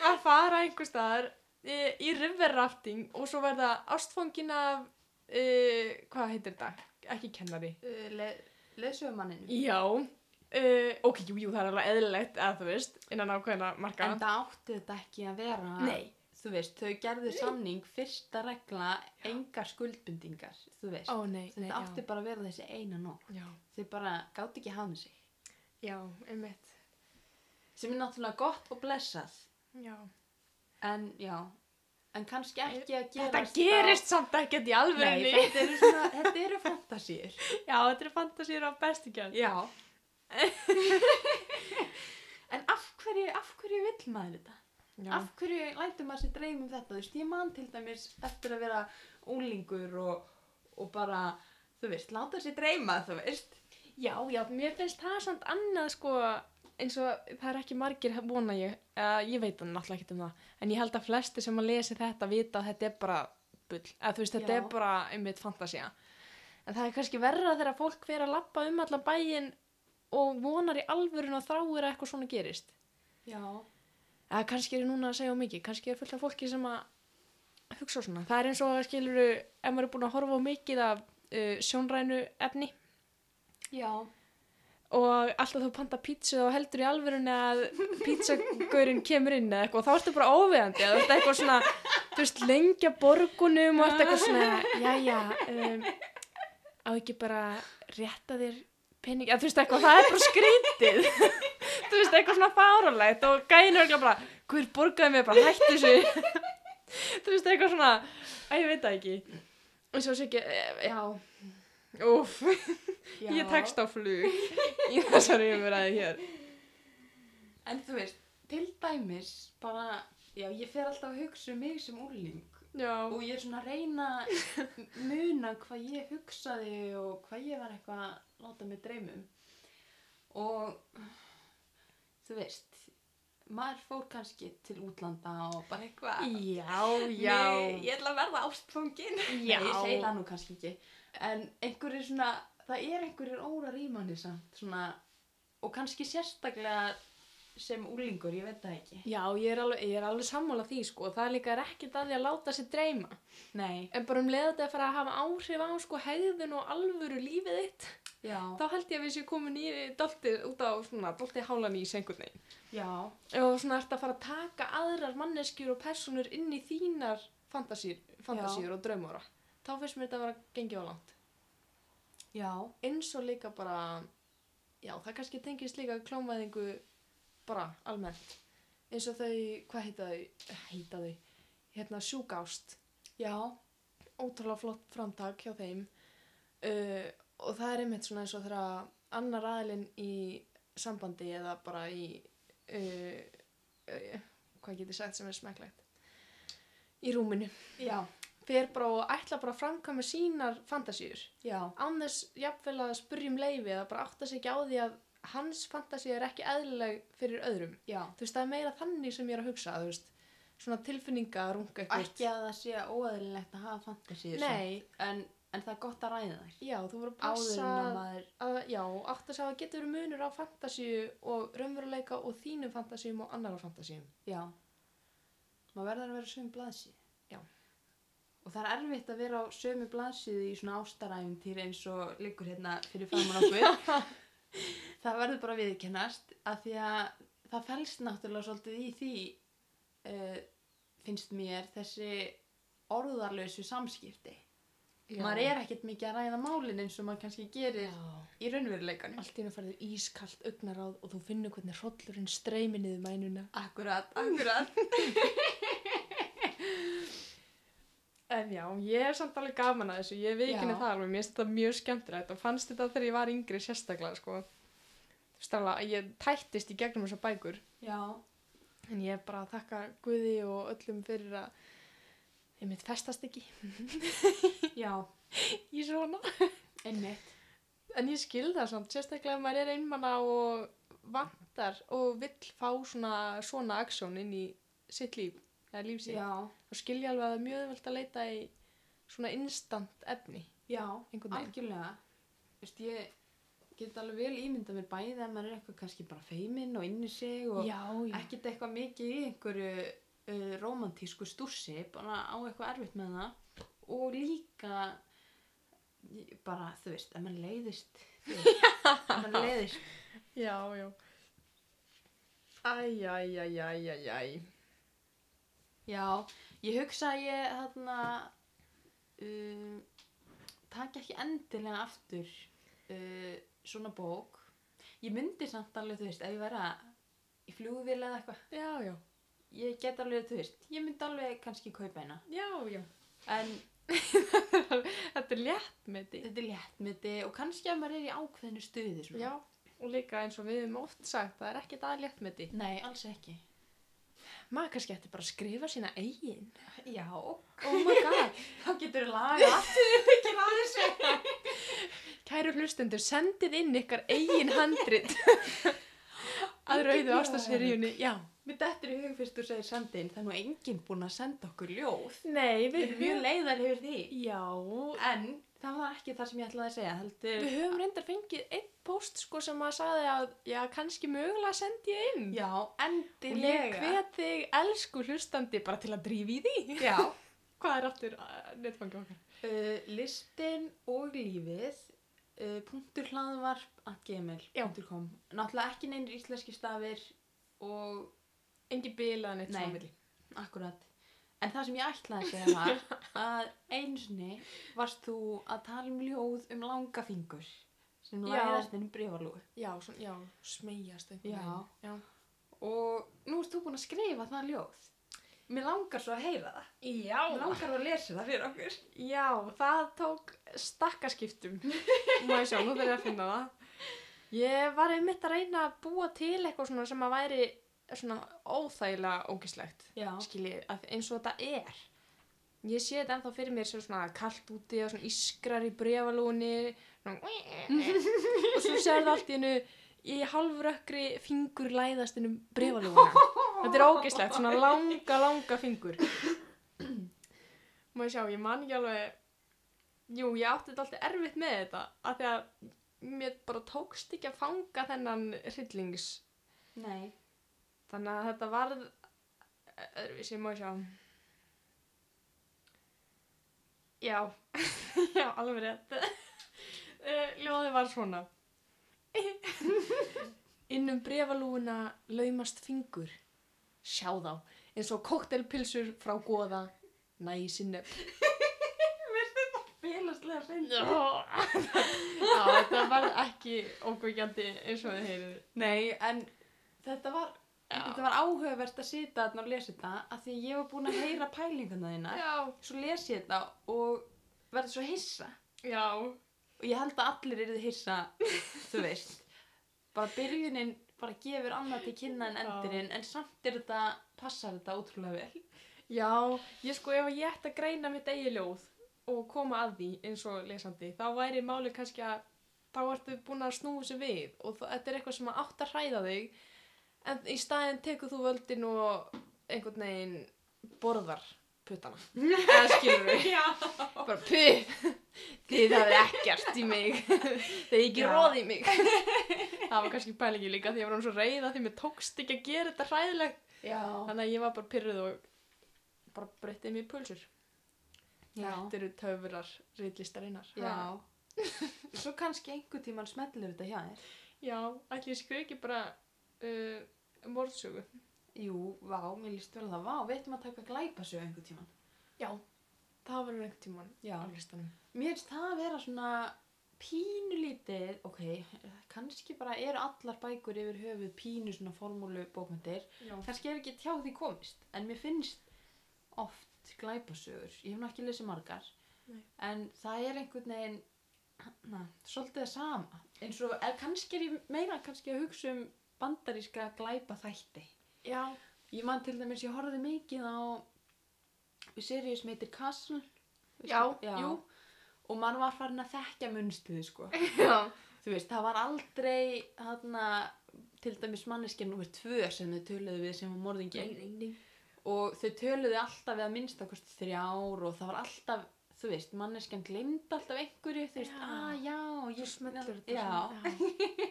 að fara einhver staðar í, í river rafting og svo verða ástfangin af, uh, hvað heitir þetta? Ekki kennari. Uh, le Leðsögumannin. Já, uh, ok, jú, jú, það er alveg eðlilegt að þú veist, innan ákveðina marka. En það átti þetta ekki að vera, Nei. Þú veist, þau gerðu samning, fyrsta regla, engar skuldbindingar, þú veist. Ó, nei, nei, þetta átti já. bara að vera þessi eina nótt. Já, Þau bara gátt ekki hafa sig. já, einmitt. Sem er náttúrulega gott og blessað. Já. En já, en kannski ekki að gerast Þetta gerist samt ekkert í. Nei, alvörunni. þetta eru svona, (laughs) þetta eru fantasíur. Já, þetta er fantasíur á bestu kjörn. Já. (laughs) en af hverju, af hverju vill maður þetta? Já. Af hverju lætur maður sér dreym um þetta? Þú veist, ég man til dæmis eftir að vera úlingur og, og bara, þú veist, láta sér dreyma, þú veist. Já, já, mér finnst það samt annað sko eins og það er ekki margir vona ég, uh, ég veit það náttúrulega ekki um það, en ég held að flesti sem að lesi þetta vita að þetta er bara bull, eða þú veist, þetta Já. er bara einmitt fantasía. En það er kannski verra þegar fólk fer að lappa um allan bæinn og vonar í alvörun og þráir að eitthvað svona gerist. Já. Eða kannski er ég núna að segja mikið, kannski er fullt af fólki sem að hugsa svona. Það er eins og að skiluru, ef maður er búin að horfa á mikið af uh, sjónrænu efni. Já. og alltaf þú panta pítsu og heldur í alvörunni að pítsagurinn kemur inn eða eitthvað, þá ertu bara óveðandi eða þú ert eitthvað svona, þú veist, lengja borgunum og ert eitthvað svona, jæja, um, á ekki bara rétta þér pening, eða þú veist eitthvað, það er bara skrítið, þú veist, eitthvað svona fáralegt og gæin er bara, hver borgaði mig bara, hættu þessu, (laughs) þú veist, eitthvað svona, að ég veit það ekki, og svo sé ekki, eh, já, Já. ég tekst á flug í þessari umræði hér. En þú veist, til dæmis bara, já, ég fer alltaf að hugsa um mig sem úrling Já, og ég er svona að reyna muna hvað ég hugsaði og hvað ég var eitthvað að láta mig dreymum og þú veist maður fór kannski til útlanda og bara eitthvað. Já, Nei, ég ætla að verða ástfóngin Já. Nei, ég segi það nú kannski ekki. En einhverjir svona það er einhverjir órar í manni samt svona, og kannski sérstaklega sem úlingur, ég veit það ekki. Já, ég er alveg, alveg sammála því sko, það er líka ekkert að því að láta sér dreyma. Nei, En bara um þetta að fara að hafa áhrif á sko hegðun og alvöru lífið þitt, já, þá held ég að við séum komin í doltið út á svona, doltið hálan í sengun neginn. já Og svona ert að fara að taka aðrar manneskjur og personur inn í þínar fantasíur og draumóra. Þá finnst mér þetta að vera gengið á langt. Já, Eins og líka bara, já, það kannski tengist líka klómaðingu bara almennt. Eins og þau, hvað heita þau, heita þau, hérna sjúkást. já, ótrúlega flott framtak hjá þeim uh, og það er einmitt svona eins og þegar annar aðilinn í sambandi eða bara í uh, uh, hvað getur sagt sem er smekklegt? Í rúminu. Já, fer bara og ætla bara að framkvæma sínar fantasíur. Já, án þess jafnvel að spurja um leifi eða bara átta sig ekki á því að hans fantasíu er ekki eðlileg fyrir öðrum. Já. Þú veist það er meira þannig sem ég er að hugsa þú veist. Svona tilfinninga að runga eitthvað Ekki að það sé óæðilegt að hafa fantasíu Nei, en, en það er gott að ræða þær Já, þú voru að passa maður að, já, átt að sjá að getur munur á fantasíu og raunveruleika og þínum fantasíum og annara fantasíum. Já. Maður verður að vera sömu blaðsíðu. Já. Og það er erfitt að vera á sömu blaðsíðu í svona ástaræfintýr eins og liggur hérna fyrir framann okkur. (laughs) það verður bara viðkennast að því að það fælst náttúrulega svolítið í því uh, finnst mér þessi orðarlausu samskipti. Maður er ekkert mikið að ræða málin eins og maður kannski gerir Já. í raunveruleikanum. Allt í hennu færður ískalt augnaráð og þú finnur hvernig hrollurinn streymi niður mænuna. Akkurat, akkurat. (laughs) En já, ég er samt alveg gaman að þessu, ég viðkynni Já. það alveg, mér finnst þetta mjög skemmtilegt og fannst þetta þegar ég var yngri sérstaklega, sko. Þú veist alveg, ég tættist í gegnum þessar bækur, Já, en ég er bara að þakka Guði og öllum fyrir að ég mitt festast ekki (laughs) já, í svona. einmitt. En ég skil það samt, sérstaklega ef maður er einmanna og vantar og vill fá svona, svona aksjón inn í sitt líf, eða líf sitt. Já, Þá skil ég alveg að það er mjög velt að leita í svona instant efni. já, Einhvern veginn. algjörlega. Þú veist, ég get alveg vel ímyndað mér bæði að maður er eitthvað kannski bara feiminn og inni sig og Já, já. ekkert eitthvað mikið í einhverju uh, romantísku stúrsi, bara á eitthvað erfitt með það og líka bara, þú veist, ef maður leiðist, (laughs) ef maður leiðist, Já, já. Æj, æj, æj, æj, æj, já, ég hugsa að ég þarna um, taka ekki endilega aftur uh, svona bók. Ég myndi samt alveg, þú veist, ef ég væri að í flugvél eða eitthvað, Já, já. Ég get alveg, þú veist, ég myndi alveg kannski kaupa eina. Já, já. En (laughs) Þetta er léttmeti. þetta er léttmyndi og kannski að maður er í ákveðinu stuði svona. Já, og líka eins og við höfum oft sagt, það er ekkert að léttmeti. Nei, alls ekki. Maður kannski ætti bara að skrifa sína eigin. Já, Oh my god. (laughs) þá getur þú laga aftur (laughs) ekki að þessu. Kæru hlustendur, sendið inn ykkar eigin handrit. Að rauðu ástaseríunni, já. Mér dettur í hug fyrst þú segir sendin, það er nú enginn búinn að senda okkur ljóð. Nei, Við erum mjög leiðar yfir því. Já, En það var ekki það sem ég ætlaði að segja, heldur. við höfum reyndar fengið einn post sko sem að sagði að, já, kannski mögulega sendi ég inn. Já, Og ég endilega. hvet þig, elsku hlustandi, bara til að drífi í því. Já. (laughs) Hvað er aftur uh, netfangi okkar? Uh, listin og lífið, punktur hlaðvarp at gmail.com. Náttúrulega ekki neynir íslenski stafir og Engi bilað neitt Nei. svona á milli. akkurat. En það sem ég ætlaði að segja var að einsinni varst þú að tala um ljóð um langa fingur sem læðast inn um breyfarlúi. Já, já, einhvern Já. Já. Og nú ert þú búin að skrifa það ljóð. Mér langar svo að heyra það. Já. Mér langar að lesa það fyrir okkur. Já, það tók stakkaskiptum. Má ég sjá, nú þarf ég að finna það. Ég var einmitt að reyna að búa til eitthvað svona sem að væri svona óþægilega ógislegt. Já. Skilji, að eins og þetta er. Ég sé þetta ennþá fyrir mér sem svona kallt úti og svona ískrar í brefalúni (laughs) og svo sér það allt í hennu í halvrökkri fingur læðast inn um brefalúna. Þetta er ógislegt, svona langa, langa fingur. Má ég sjá, ég man ekki alveg, jú, ég átti þetta alltaf erfitt með þetta, af því að mér bara tókst ekki að fanga þennan hryllings, Nei. þannig að þetta varð öðruvísi, má ég sjá. Já, (laughs) já, alveg rétt. Eh, Ljóðið var svona. (laughs) Inn um brefalúuna laumast fingur. Sjá þá, eins og kóktelpilsur frá goða, næsinnef. Félagslega fyndi. Já, þetta var ekki ókvækjandi eins og þið heyrið. Nei, en þetta var, Já. þetta var áhugavert að sita þarna og lesa þetta af því að ég var búin að heyra pælinguna þína. Já, Svo les ég þetta og verði svo hissa. já, Og ég held að allir eruð hissa, þú veist. Bara byrjunin bara gefur annað til kynna en endurinn, en samt er þetta, passar þetta ótrúlega vel. já, ég sko ef ég ætti að greina mitt eigi ljóð og koma að því eins og lesandi, þá væri máli kannski að þá ertu búin að snúa sér við og þetta er eitthvað sem átt að hræða þig en í staðinn tekur þú völdin og einhvern veginn borðar puttana. Eða skilur við. (laughs) Já. bara puh þið hafið ekkert í mig (laughs) þið ekki Já. róð í mig (laughs) það var kannski pælingi líka því ég var hann svo reyða því mér tókst ekki að gera þetta hræðilegt Já. þannig að ég var bara pyrruð og bara breyttið mér í pulsur Já. þetta eru töfurar riðlistarinnar Já. Svo kannski einhver tíman smellir þetta hjá þér. já, ætli ég skrif ekki bara uh, morðsögu Jú, vá, mér líst vel að það. Vá, við ættum að taka glæpasögu einhver tíman. já, það var einhvern tíman Já. á listanum Mér finnst það að vera svona pínulítið, ok, kannski bara eru allar bækur yfir höfuð pínu svona formúlu bókmyndir. já, Kannski er ekki hjá því komist, en mér finnst oft glæpasögur. Ég hef nú ekki lesið margar, Nei. en það er einhvern veginn, na, svolítið það sama. En svo, er, kannski er ég meira kannski að hugsa um bandaríska glæpa þætti. Já, Ég man til dæmis, ég horfði mikið á seríu sem heitir Castle. Já, já. jú. Og mann var farin að þekkja munstuði, sko. (laughs) já. Þú veist, það var aldrei, þarna, til dæmis manneskja nummer tvö sem þau töluðu við sem var morðingi. nei, nei. Og þau töluðu alltaf við að minnsta kosti þrjár og það var alltaf, þú veist, manneskjan glemd alltaf einhverju, þú veist, Já. að já, og Svo ég smellur þetta Já,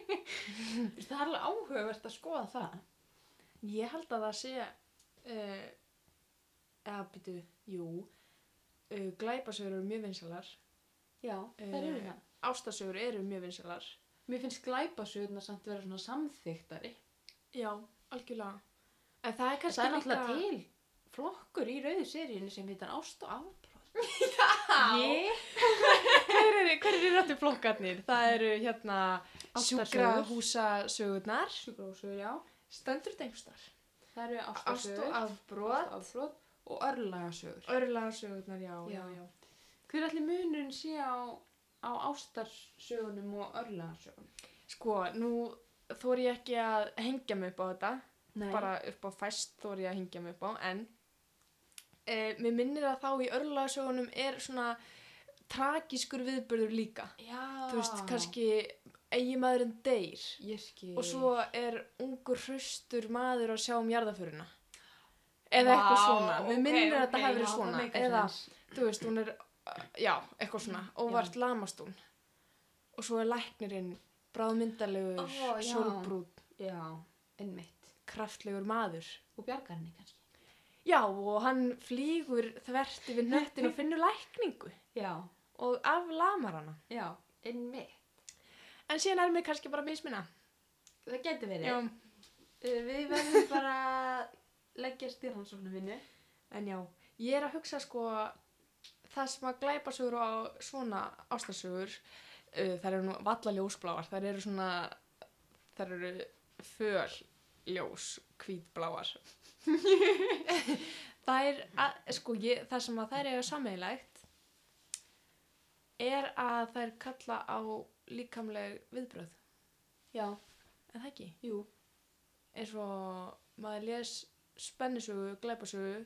(laughs) það er alveg áhugavert að skoða það. Ég held að það sé uh, eða býtu, jú uh, glæpasögur eru mjög vinsalar Já, það eru Eh, það. ástasögur eru mjög vinsalar Mér finnst glæpasögurna samt vera svona samþyktari. Já, algjörlega En það er Það kannski er náttúrulega til flokkur í rauðu seríunni sem heitar Ást og Afbróð. (laughs) Já Ég? Hver eru, eru rættu flokkarnir? Það eru hérna sjúkrahúsasögurnar Sjúkrahúsur, já. Stendur þetta einhverstar Það eru Ást og afbrot afbrot og örlagasögur. Örlagasögurnar, já, já, Já. já Hver allir munurinn sé á, á ástarsögunum og örlagasögunum? Sko, nú þóri ég ekki að hengja mig upp á þetta Nei. bara upp á fæst þóri ég að hengja mig upp á en e, mér minnir að þá í örlagasögunum er svona tragískur viðbörður líka Já. þú veist, kannski eiginmaðurinn deyr. Ég skil. og svo er ungur hraustur maður að sjá um jarðaföruna eða eitthvað Vá, svona. Við ok, minnir að ok, þetta já, verið svona. eða, þú veist, hún er já, eitthvað svona, óvart lamast hún. Og svo er læknirinn bráðmyndalegur, Ó, já. sólbrút Já, einmitt. kraftlegur maður. Og bjargar henni kannski. já, og hann flýgur þvert yfir nöttin og finnur lækningu. Já, og aflamar hana. Já, einmitt. En síðan er mér kannski bara misminna Það getur verið. já, Uh, Við verðum bara í rannsóknum vinnu. en já, ég er að hugsa sko það sem að glæpasögur og svona ástasögur uh, þær eru nú valla ljósbláar þær eru svona þær eru föl ljós hvítbláar (laughs) þær að, sko ég, það sem að þær eiga sammeilegt er að þær kalla á líkamleg viðbröð Já, en það ekki jú. eins og maður les spennisögu, glæpasögu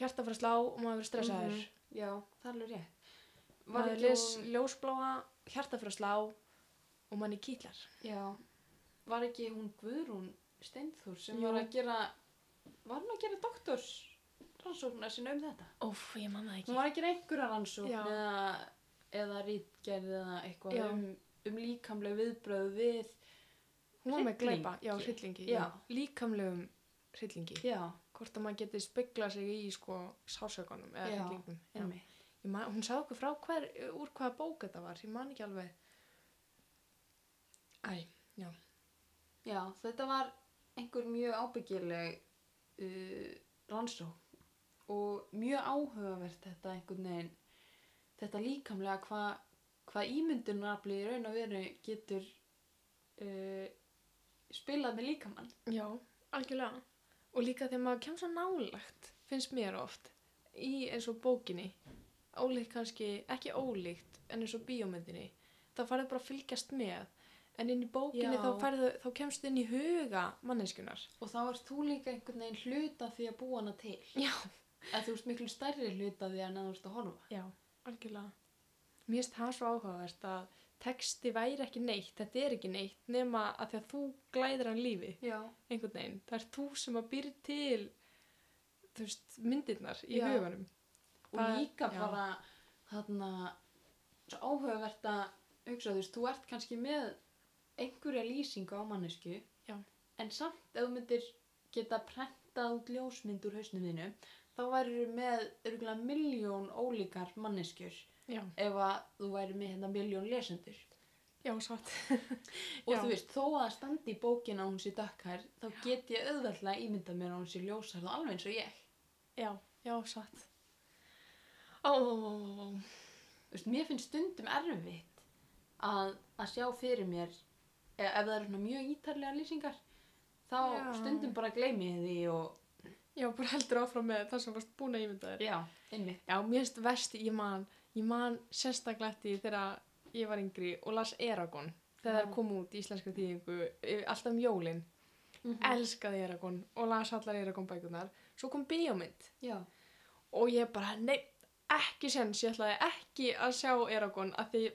hjarta fyrir slá og maður verður stressaður Mhm. Já, það er alveg rétt. Maður ekki les hún- ljósbláa hjarta fyrir slá og manni kýtlar Já, var ekki hún Guðrún Steinþór sem Jú. var að gera, var hún að gera doktors rannsóknar sinna um þetta? óf, Hún var að gera einhverja rannsókn Já. eða, eða rítgerð eða eitthvað Já. um, um líkamleg viðbröð við, hún var með glæpa, já, hryllingi Já. líkamlegum hryllingi. Hvort að maður geti spegla sig í sko sásökunum eða hryllingum. Man, hún sagði okkur frá hver, úr hvaða bók þetta var, ég man ekki alveg. Æ, já. Já, þetta var einhver mjög ábyggileg uh, rannsókn og mjög áhugavert þetta einhvern veginn, þetta líkamlega hvað hva ímyndunarafli í raun og veru getur uh, spilað með líkamann. Já, algjörlega. Og líka þegar maður kemur svo nálagt, finnst mér oft, í eins og bókinni, ólíkt kannski, ekki ólíkt, en eins og bíómyndinni, þá farið bara að fylgjast með. En inn í bókinni þá, færðu, þá kemstu inn í huga manneskunar. Og þá ert þú líka einhvern veginn hluta því að búa hana til. Já. Að þú ert miklu stærri hluta því að þú ert að horfa. Já, algjörlega. Mér finnst það svo áhugavert að texti væri ekki neitt, þetta er ekki neitt, nema að því að þú glæðir hann lífi, Já. einhvern veginn. Það er þú sem að býr til, þú veist, myndirnar í huganum. Og Það- líka bara þarna svo áhugavert að hugsa þú veist, þú ert kannski með einhverja lýsingu á mannesku Já. en samt ef þú myndir geta prentað út ljósmynd úr hausnum þínu þá væri með örgulega miljón ólíkar manneskjur Já, ef að þú væri með hérna miljón lesendur já, satt. (laughs) og Já. þú veist, þó að standi í bókin að hún sé dökkhær þá get ég auðveldlega ímyndað mér að hún sé ljósar og alveg eins og ég Já, já, satt. Ó, ó, ó, ó, ó. Þú veist, mér finnst stundum erfitt að, að sjá fyrir mér ef, ef það eru svona mjög ítarlega lýsingar þá Já. stundum bara gleymi ég því og Já, bara heldur áfram með það sem varst búin að ímynda þér. já, einmitt Já, mér finnst verst, ég man, ég man sérstaklega eftir þegar ég var yngri og las Eragon þegar það kom út í íslenska þýðingu eh, alltaf um jólin. mm Elskaði Eragon og las allar Eragon bækunar. Svo kom bíómynd já, og ég bara, nei, ekki sens, ég ætlaði ekki að sjá Eragon af því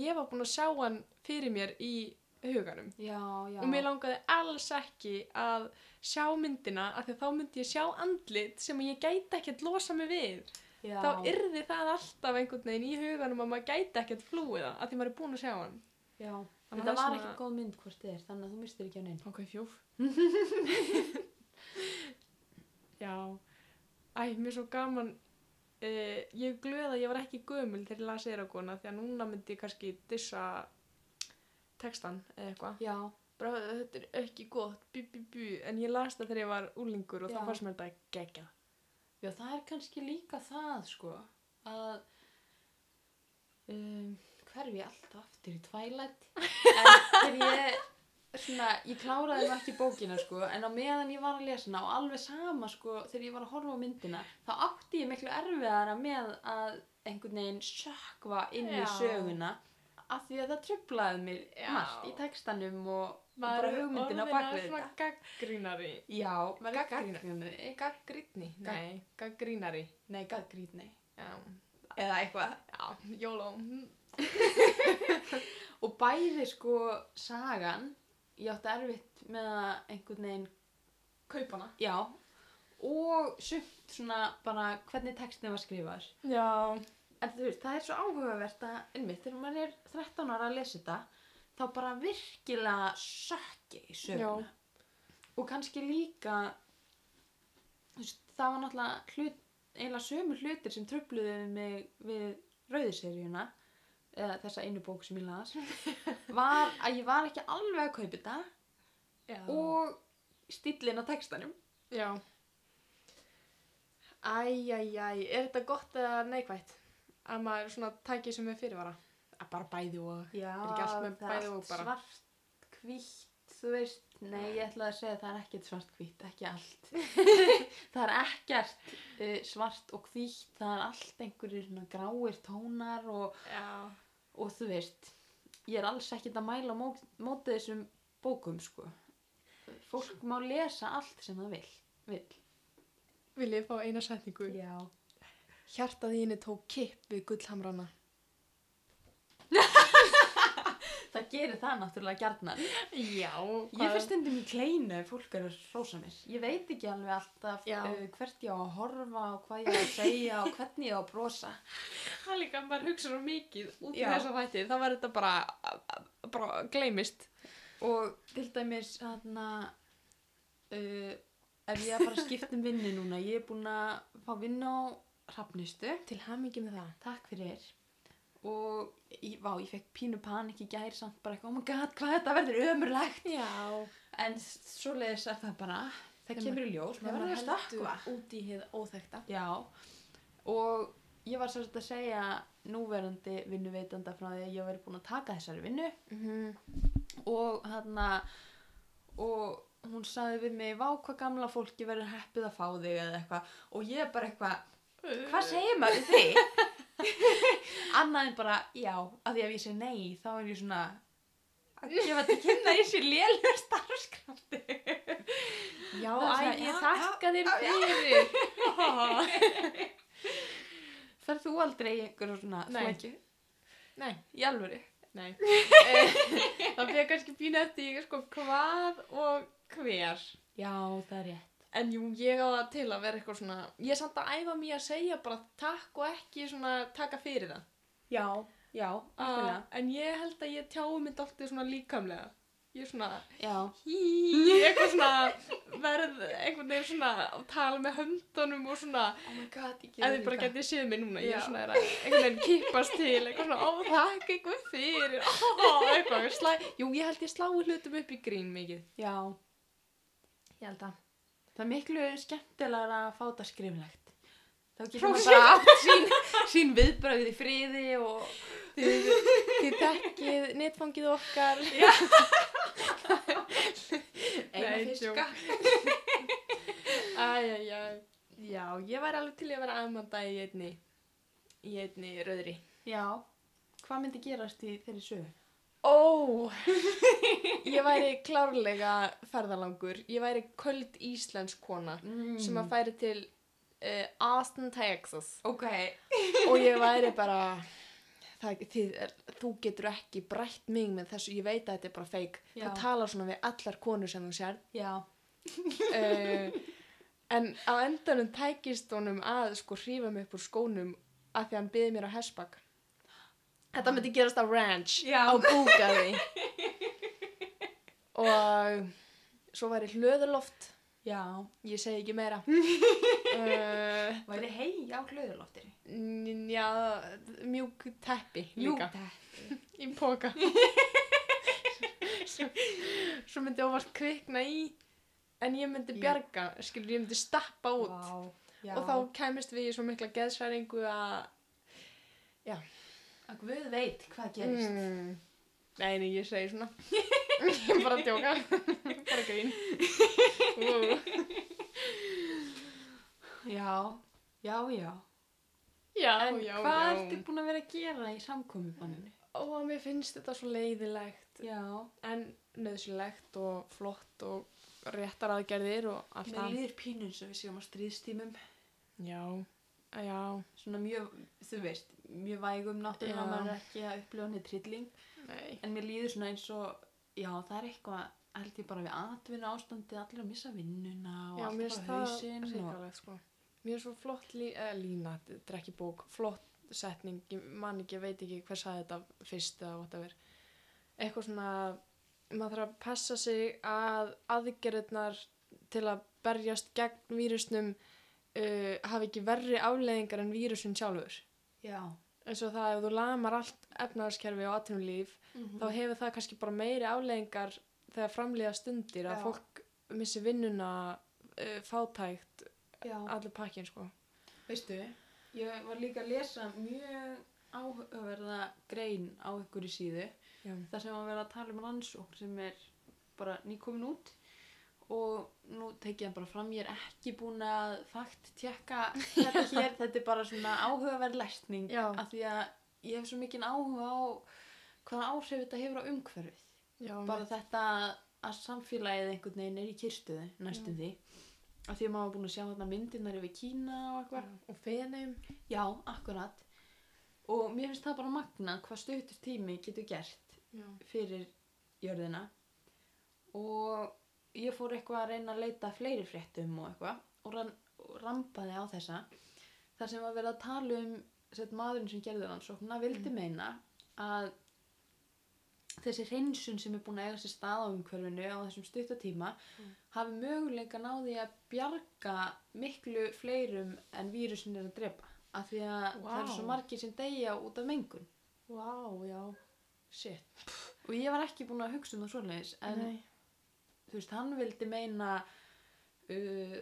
ég var búin að sjá hann fyrir mér í huganum. já, já og mér langaði alls ekki að sjá myndina af því að þá myndi ég sjá andlit sem ég gæti ekkert losa mig við. Já, þá yrði það alltaf einhvern veginn í huganum að maður gæti ekkert flúið það af því maður er búin að sjá hann. Já. Að það var ekki svona- góð mynd hvort þið er þannig að þú mistir ekki á neinn ok, fjúf. (laughs) Já. Æ, mér er svo gaman uh, ég er glöð að ég var ekki gömul þegar ég las Eragona því að núna myndi ég kannski dissa textan eða eitthvað. Já, bara þetta er ekki gott, bú, bú, bú. en ég las það þegar ég var úlingur og Já. þá fannst mér þetta geggjað. já, það er kannski líka það sko að um, hverfi alltaf aftur í Twilight en þegar ég svona, ég kláraði nú ekki bókina sko en á meðan ég var að lesa hana og alveg sama sko þegar ég var að horfa á myndina þá átti ég miklu erfiðara með að einhvern veginn sökva inn í Já. söguna af því að það trublaði mig Já. margt í textanum og, og bara hugmyndina á bakvið svona þetta gaggrínari. já, maður er gaggrínari Gaggrínni? Gagg- Nei, gaggrínari. nei, gaggrínni Já, eða eitthvað já, jóló. (laughs) og bæði sko sagan, ég átti erfitt með að einhvern veginn, Kaupana. já, og sumt svona bara hvernig textin var skrifaður. Já. En þú veist, það er svo áhugavert að, einmitt, þegar maður er 13 ára að lesa þetta, þá bara virkilega sökki í söguna. Og kannski líka, veist, það var náttúrulega hlut, eiginlega sömu hlutir sem tröfluðu mig við rauðiseríuna, eða þessa einu bók sem ég las, (laughs) var að ég var ekki alveg að kaupa þetta Já. og stílinn á textanum. Já. Æj, æj, æj, er þetta gott eða neikvægt? Að maður svona tæki sem er fyrirvara? Bara bæði og... Já, Er ekki allt með bæði og bara? svart, hvítt, þú veist, nei, ég ætlaði að segja að það er ekkert svart, hvítt, ekki allt. (laughs) það er ekkert uh, svart og hvítt, það er allt einhverjir gráir tónar og, og þú veist, ég er alls ekkert að mæla á mó- móti þessum bókum, sko. Fólk má lesa allt sem það vil. vil. Vil ég fá eina setningu? Já. Hjartað þínu tók kipp við gullhamrana. Það gerir það náttúrulega gjarnan. Já. Ég fyrir stundum í kleinu fólk er að rósa mér. Ég veit ekki alveg alltaf Já. uh, hvert ég á að horfa og hvað ég á að segja og hvernig ég á að brosa. Það er líka, maður hugsa svo mikið út í Já. þessa þætti. Það var þetta bara, bara gleymist. Og til dæmis þarna, uh, ef ég bara að skipta um vinnu núna, ég er búin að fá vinnu á Hrafnistu. Til hamingi með það. Takk fyrir. Og ég, vá, ég fekk pínu panik í gær samt bara eitthvað, oh my god, hvað þetta verður ömurlegt. Já. En svoleiðis er það bara, það kemur í ljós, maður verður að stökkva. út í hið óþekta. Já, og ég var svolítið að segja núverandi vinnuveitanda frá því að ég væri búin að taka þessari vinnu Mm og þarna og hún saði við mig, vá hvað gamla fólki verður heppið að fá þig eða eitthvað og ég bara eitthvað, hvað segir maður þig? (laughs) Annað en bara, já, að því að ég segi nei, þá er ég svona að gefa þetta kynna í sér lélur starfskrafti. Já, æ, ég já, þakka þér fyrir. (laughs) Ferð þú aldrei í einhverju svona Nei. flækju? Nei, Í alvöru? nei. (laughs) Það fyrir kannski pínu eftir ég, sko, hvað og hver. Já, það er rétt. En jú, ég á það til að vera eitthvað svona, ég er samt að æfa mér að segja bara takk og ekki svona taka fyrir það. Já, já, algjörlega. Uh, en ég held að ég tjáu mig dálítið svona líkamlega. Ég er svona, hí, eitthvað svona, verð einhvern veginn svona að tala með höndunum og svona, oh my god, ég ef þið bara getið séð mig núna, ég er svona er einhvern veginn kippast til, eitthvað svona, ó, þakka eitthvað fyrir, ó, eitthvað, slæ, jú, ég held ég slái hlutum upp í grín mikið. Já, Ég held að. Það er miklu skemmtilega að fá þetta skriflegt. Þá getur maður bara átt sín, sín viðbröð í friði og... Þið, þið þekkið netfangið okkar. Eina fiska. Æjæjæj. Já, ég væri alveg til að vera aðmanda í einni, í einni rauðri. Já, hvað myndi gerast í þeirri sögu? Ó, ég væri klárlega ferðalangur. Ég væri köld íslensk kona Mm. sem að færi til uh, Austin, Texas. Ok. Og ég væri bara, það, þið, þú getur ekki brætt mig með þessu, ég veit að þetta er bara feik. Það talar svona við allar konur sem þú sér. Já. uh, en á endanum tækist honum að sko hrífa mig upp úr skónum að því að hann byði mér á hessbakk þetta myndi gerast á ranch Já. á búgaði (laughs) og svo væri hlöðuloft Já. ég segi ekki meira uh, (laughs) Væri hei á hlöðuloftiri? n- já, mjúk teppi líka (laughs) í póka svo, svo myndi óvart kvikna í en ég myndi Já. bjarga skilur, ég myndi stappa út Vá. Já. og þá kæmist við í svo mikla geðsæringu að Að Guð veit hvað gerist. mm, nei, nei, ég segi svona ég (laughs) er bara að djóka (laughs) bara grín uh. Já. Já, já. já, En já, hvað já ertu búin að vera að gera í samkomubanninu? og mér finnst þetta svo leiðilegt Já. en nöðsilegt og flott og réttar aðgerðir og allt Mér það líður pínu eins og við séum á stríðstímum. já, já, Svona mjög, þú veist, mjög vægum náttúrulega, Já. maður er ekki að upplifa henni trilling, Nei. en mér líður svona eins og, já, það er eitthvað, held ég bara við atvinna ástandið, allir að missa vinnuna og Já, allt bara hausinn og, sko. Mér er svo flott lí, eh, lína, þetta er ekki bók, flott setning, ég man ekki, veit ekki hver sagði þetta fyrst eða whatever. Eitthvað svona, maður þarf að passa sig að aðgerðnar til að berjast gegn vírusnum uh, hafi ekki verri afleðingar en vírusin sjálfur. Já, eins og það ef þú lamar allt efnaðarskerfi og atvinnulíf Mhm. þá hefur það kannski bara meiri afleðingar þegar framlýða stundir að Já. fólk missi vinnuna uh, fátækt, já. allir pakkin sko Veistu, ég var líka að lesa mjög áhugaverða grein á ykkur í síðu þar sem að vera að tala um rannsókn sem er bara nýkomin út og nú tekið það bara fram ég er ekki búin að fakt tjekka þetta (laughs) hér, þetta er bara svona áhugaverð lesning Já. af því að ég hef svo mikinn áhuga á hvaða áhrif þetta hefur á umhverfið Já, bara þetta að samfélagið einhvern veginn er í kyrstuðu næstum því af því að maður var búin að sjá þarna myndirnar yfir Kína og eitthvað og fenum Já, akkurat. Og mér finnst það bara magnað hvað stuttur tími getur gert Já. fyrir jörðina. Og ég fór eitthvað að reyna að leita fleiri fréttum og eitthvað og, ran, og rampaði á þessa. þar sem var verið að tala um sett, maðurinn sem gerði rannsóknina vildi meina að þessi hreinsun sem er búin að eiga sér stað á umhverfinu á þessum stuttatíma Mm. hafi möguleika náði að bjarga miklu fleirum en vírusin er að drepa af því að það eru svo margir sem deyja út af mengun Vá, já, shit og ég var ekki búin að hugsa um það svoleiðis en Nei. Þú veist, hann vildi meina uh,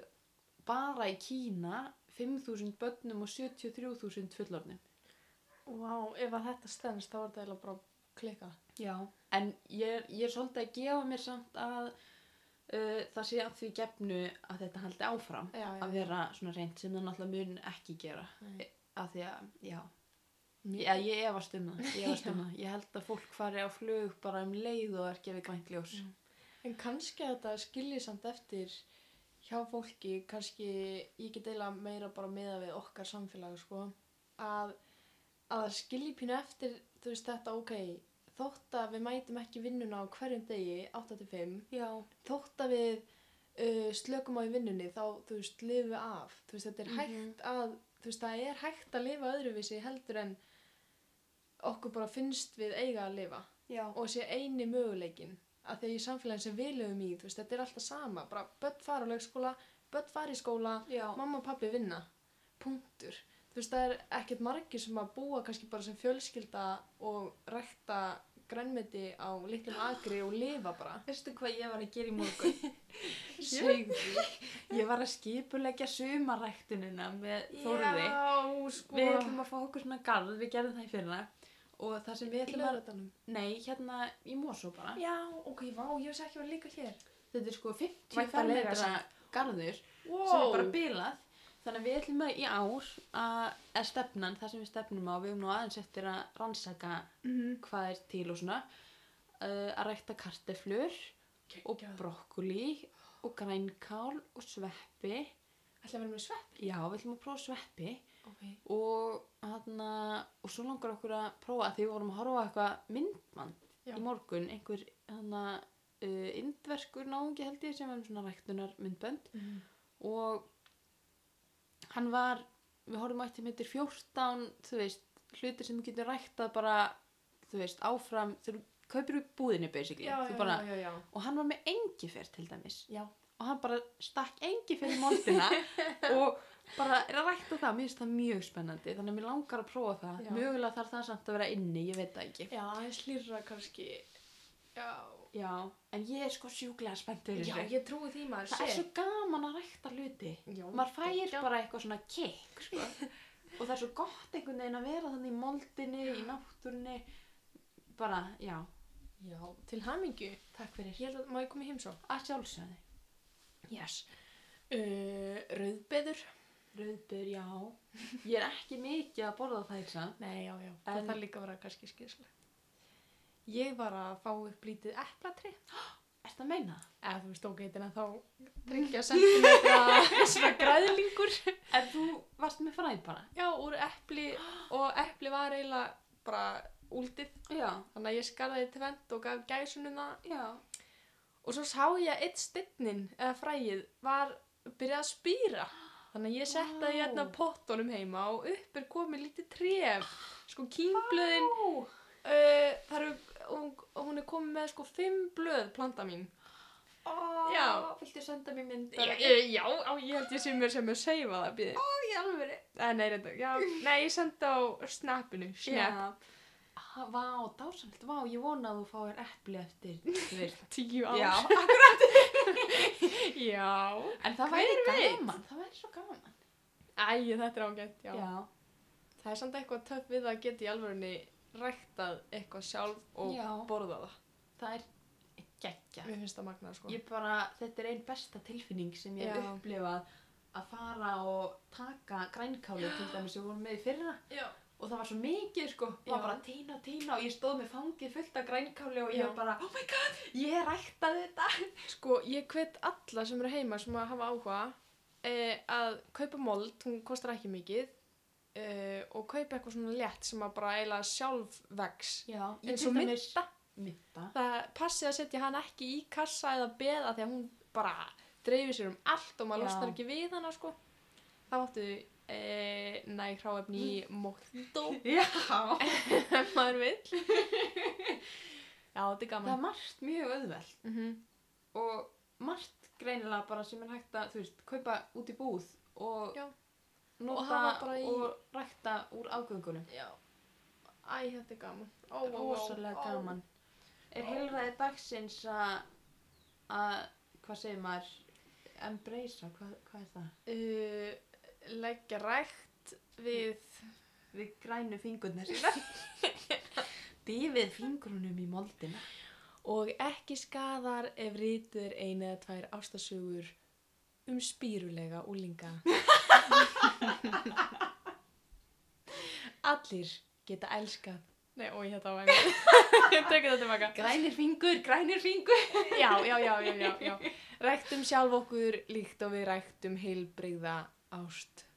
bara í Kína 5.000 börnum og 73.000 fullornum Vá, ef að þetta stendst þá er þetta eiginlega bara klika Já, en ég, ég er svolítið að gefa mér samt að uh, það sé að því gefnu að þetta haldi áfram Já, já, að vera svona reynd sem það náttúrulega mun ekki gera Nei. að því að, já Já, ég efast um það, ég efast um það. Ég held að fólk fari á flug bara um leið og er gefið grænt ljós. Já. En kannski að þetta skilji samt eftir hjá fólki, kannski ég get eiginlega meira bara meða við okkar samfélag, sko, að, að skilji pínu eftir, þú veist, þetta, ok, þótt að við mætum ekki vinnuna á hverjum degi, 8-5, Já. þótt að við uh, slökum á í vinnunni, þá, þú veist, lifum við af, þú veist, þetta er Mhm. hægt að, þú veist, það er hægt að lifa öðruvísi heldur en okkur bara finnst við eiga að lifa Já. og sé eini möguleikin að því samfélagin sem við lögum í, þú veist, þetta er alltaf sama, bara börn fara á leikskóla, börn fara í skóla, Já. mamma og pappi vinna, punktur. Þú veist, það er ekkert margir sem að búa kannski bara sem fjölskylda og rækta grænmeti á litlum agri og lifa bara. Veistu hvað ég var að gera í morgun? (laughs) Segðu. Ég var að skipulegja sumaræktunina með Þórði. Já, sko. Við ætlum að fá okkur svona garð, við gerðum það í fyrra. Og það sem við í ætlum að... lögatanum. Nei, hérna í Mosó bara. Já, ok, vá, ég veist ekki að vera líka hér. Þetta er sko 50 Væntanlega fermetra garður Wow. sem er bara bilað. Þannig að við ætlum að í ár að, stefnan, það sem við stefnum á, við höfum nú aðeins eftir að rannsaka Mhm. hvað er til og svona, uh, að rækta karteflur og brokkoli og grænkál og sveppi. Ætla að vera með svepp. Já, við ætlum að prófa sveppi Ok. og, hana, og svo langar okkur að prófa því við vorum að horfa eitthvað myndband Já. í morgun, einhver hana, uh, indverskur náungi held ég sem var um svona ræktunar myndbönd Mm. og hann var, við horfum að þetta heitir 14, þú veist, hlutir sem getur ræktað bara, þú veist, áfram, þú kaupir upp búðinni basically, Já, þú bara, já, og hann var með engifer til dæmis. Og hann bara stakk engifer í moldina (laughs) og bara er að rækta það, mér finnst það mjög spennandi, þannig að mér langar að prófa það, Já. mögulega þarf það samt að vera inni, ég veit það ekki. Já, aðeins hlýrra kannski. Já. Já, en ég er sko sjúklega spennt fyrir Já, ég trúi því maður Það er svo gaman að rækta hluti. Já, maður fær geggjað. bara eitthvað svona kick sko. (laughs) og það er svo gott einhvern veginn að vera þannig í moldinni, í náttúrunni bara, já, Já, til hamingju. takk fyrir Ég að, má ég koma í heimsó? að sjálfsögði, Yes. Uh, rauðbeður. Rauðbyr, já ég er ekki mikið að borða það samt. Nei, já, já. Það En- þarf líka að vera kannski skýrslega. Ég var að fá upp lítið eplatri. (gasps) Ertu að meina það? eða þú veist tók heitina þá tryggja sentimetra (laughs) svona græðlingur En þú varst með fræð bara? já, úr epli og epli var eiginlega bara úldið Já. þannig að ég skarði tvent og gaf gæsunum það Já. og svo sá ég að eitt stynnin eða fræið var byrjað að spýra þannig að ég setti það hérna pottunum heima og upp er komið lítið tref sko kínblöðin Ó. uh, það eru hún, hún er komið með sko fimm blöð planta mín Ó. Já. Viltu senda mér mynd? já, ég, já, á, ég held ég sé mér sem er seifa það býði Í alveg. Eh, nei, reynda, já, nei, ég sendi á snapinu snap, Já. Vá, dásamlegt. Vá, ég vona að þú fáir epli eftir, (laughs) tíu ár Já. Já. En það væri gaman. Það væri svo gaman. Æ, þetta er ágætt, já. Já. það er samt eitthvað töff við að geta í alvörunni ræktað eitthvað sjálf og Já. borða það Það er geggja. mér finnst það magnað sko Ég bara, þetta er einn besta tilfinning sem ég hef upplifað að fara og taka grænkáli til dæmis sem við vorum með í fyrra já. Og það var svo mikið sko, Já. var bara að tína og tína og ég stóð með fangið fullt af grænkáli og ég Já. var bara, oh my god, ég ræktaði þetta. (laughs) sko ég hvet alla sem eru heima sem að hafa áhuga eh, að kaupa mold, hún kostar ekki mikið eh, og kaupa eitthvað svona létt sem að bara eiginlega sjálf vex Já, eins og mynda Mynda. það passi að setja hann ekki í kassa eða beða því að hún bara dreifir sér um allt og maður Já. losnar ekki við hana sko þá áttu e, næg hráefni í mojito (laughs) Já. ef maður vill (laughs) já þetta er Það gaman er margt mjög auðvelt mm -hmm. og margt greinilega bara sem er hægt að, þú veist, kaupa út í búð og Já. nota Og í- og rækta úr afgöngunum. já æ þetta er gaman ó, ó, ó, ó. gaman. Er heilræði dagsins að, að, hvað segir maður, embracea, hvað, hvað er það? uh, leggja rækt við Við grænu fingurnar sína. (laughs) Dýfið fingurunum í moldina. og ekki skadar ef rítuð er eina eða tvær ástasögur um spýrulega úlinga. Allir geta elskað. Nei, einhver. Ég tekið þetta tilbaka. Grænir fingur, grænir fingur. Já, já, já, já, já. Ræktum sjálf okkur líkt og við ræktum heilbrigða ást.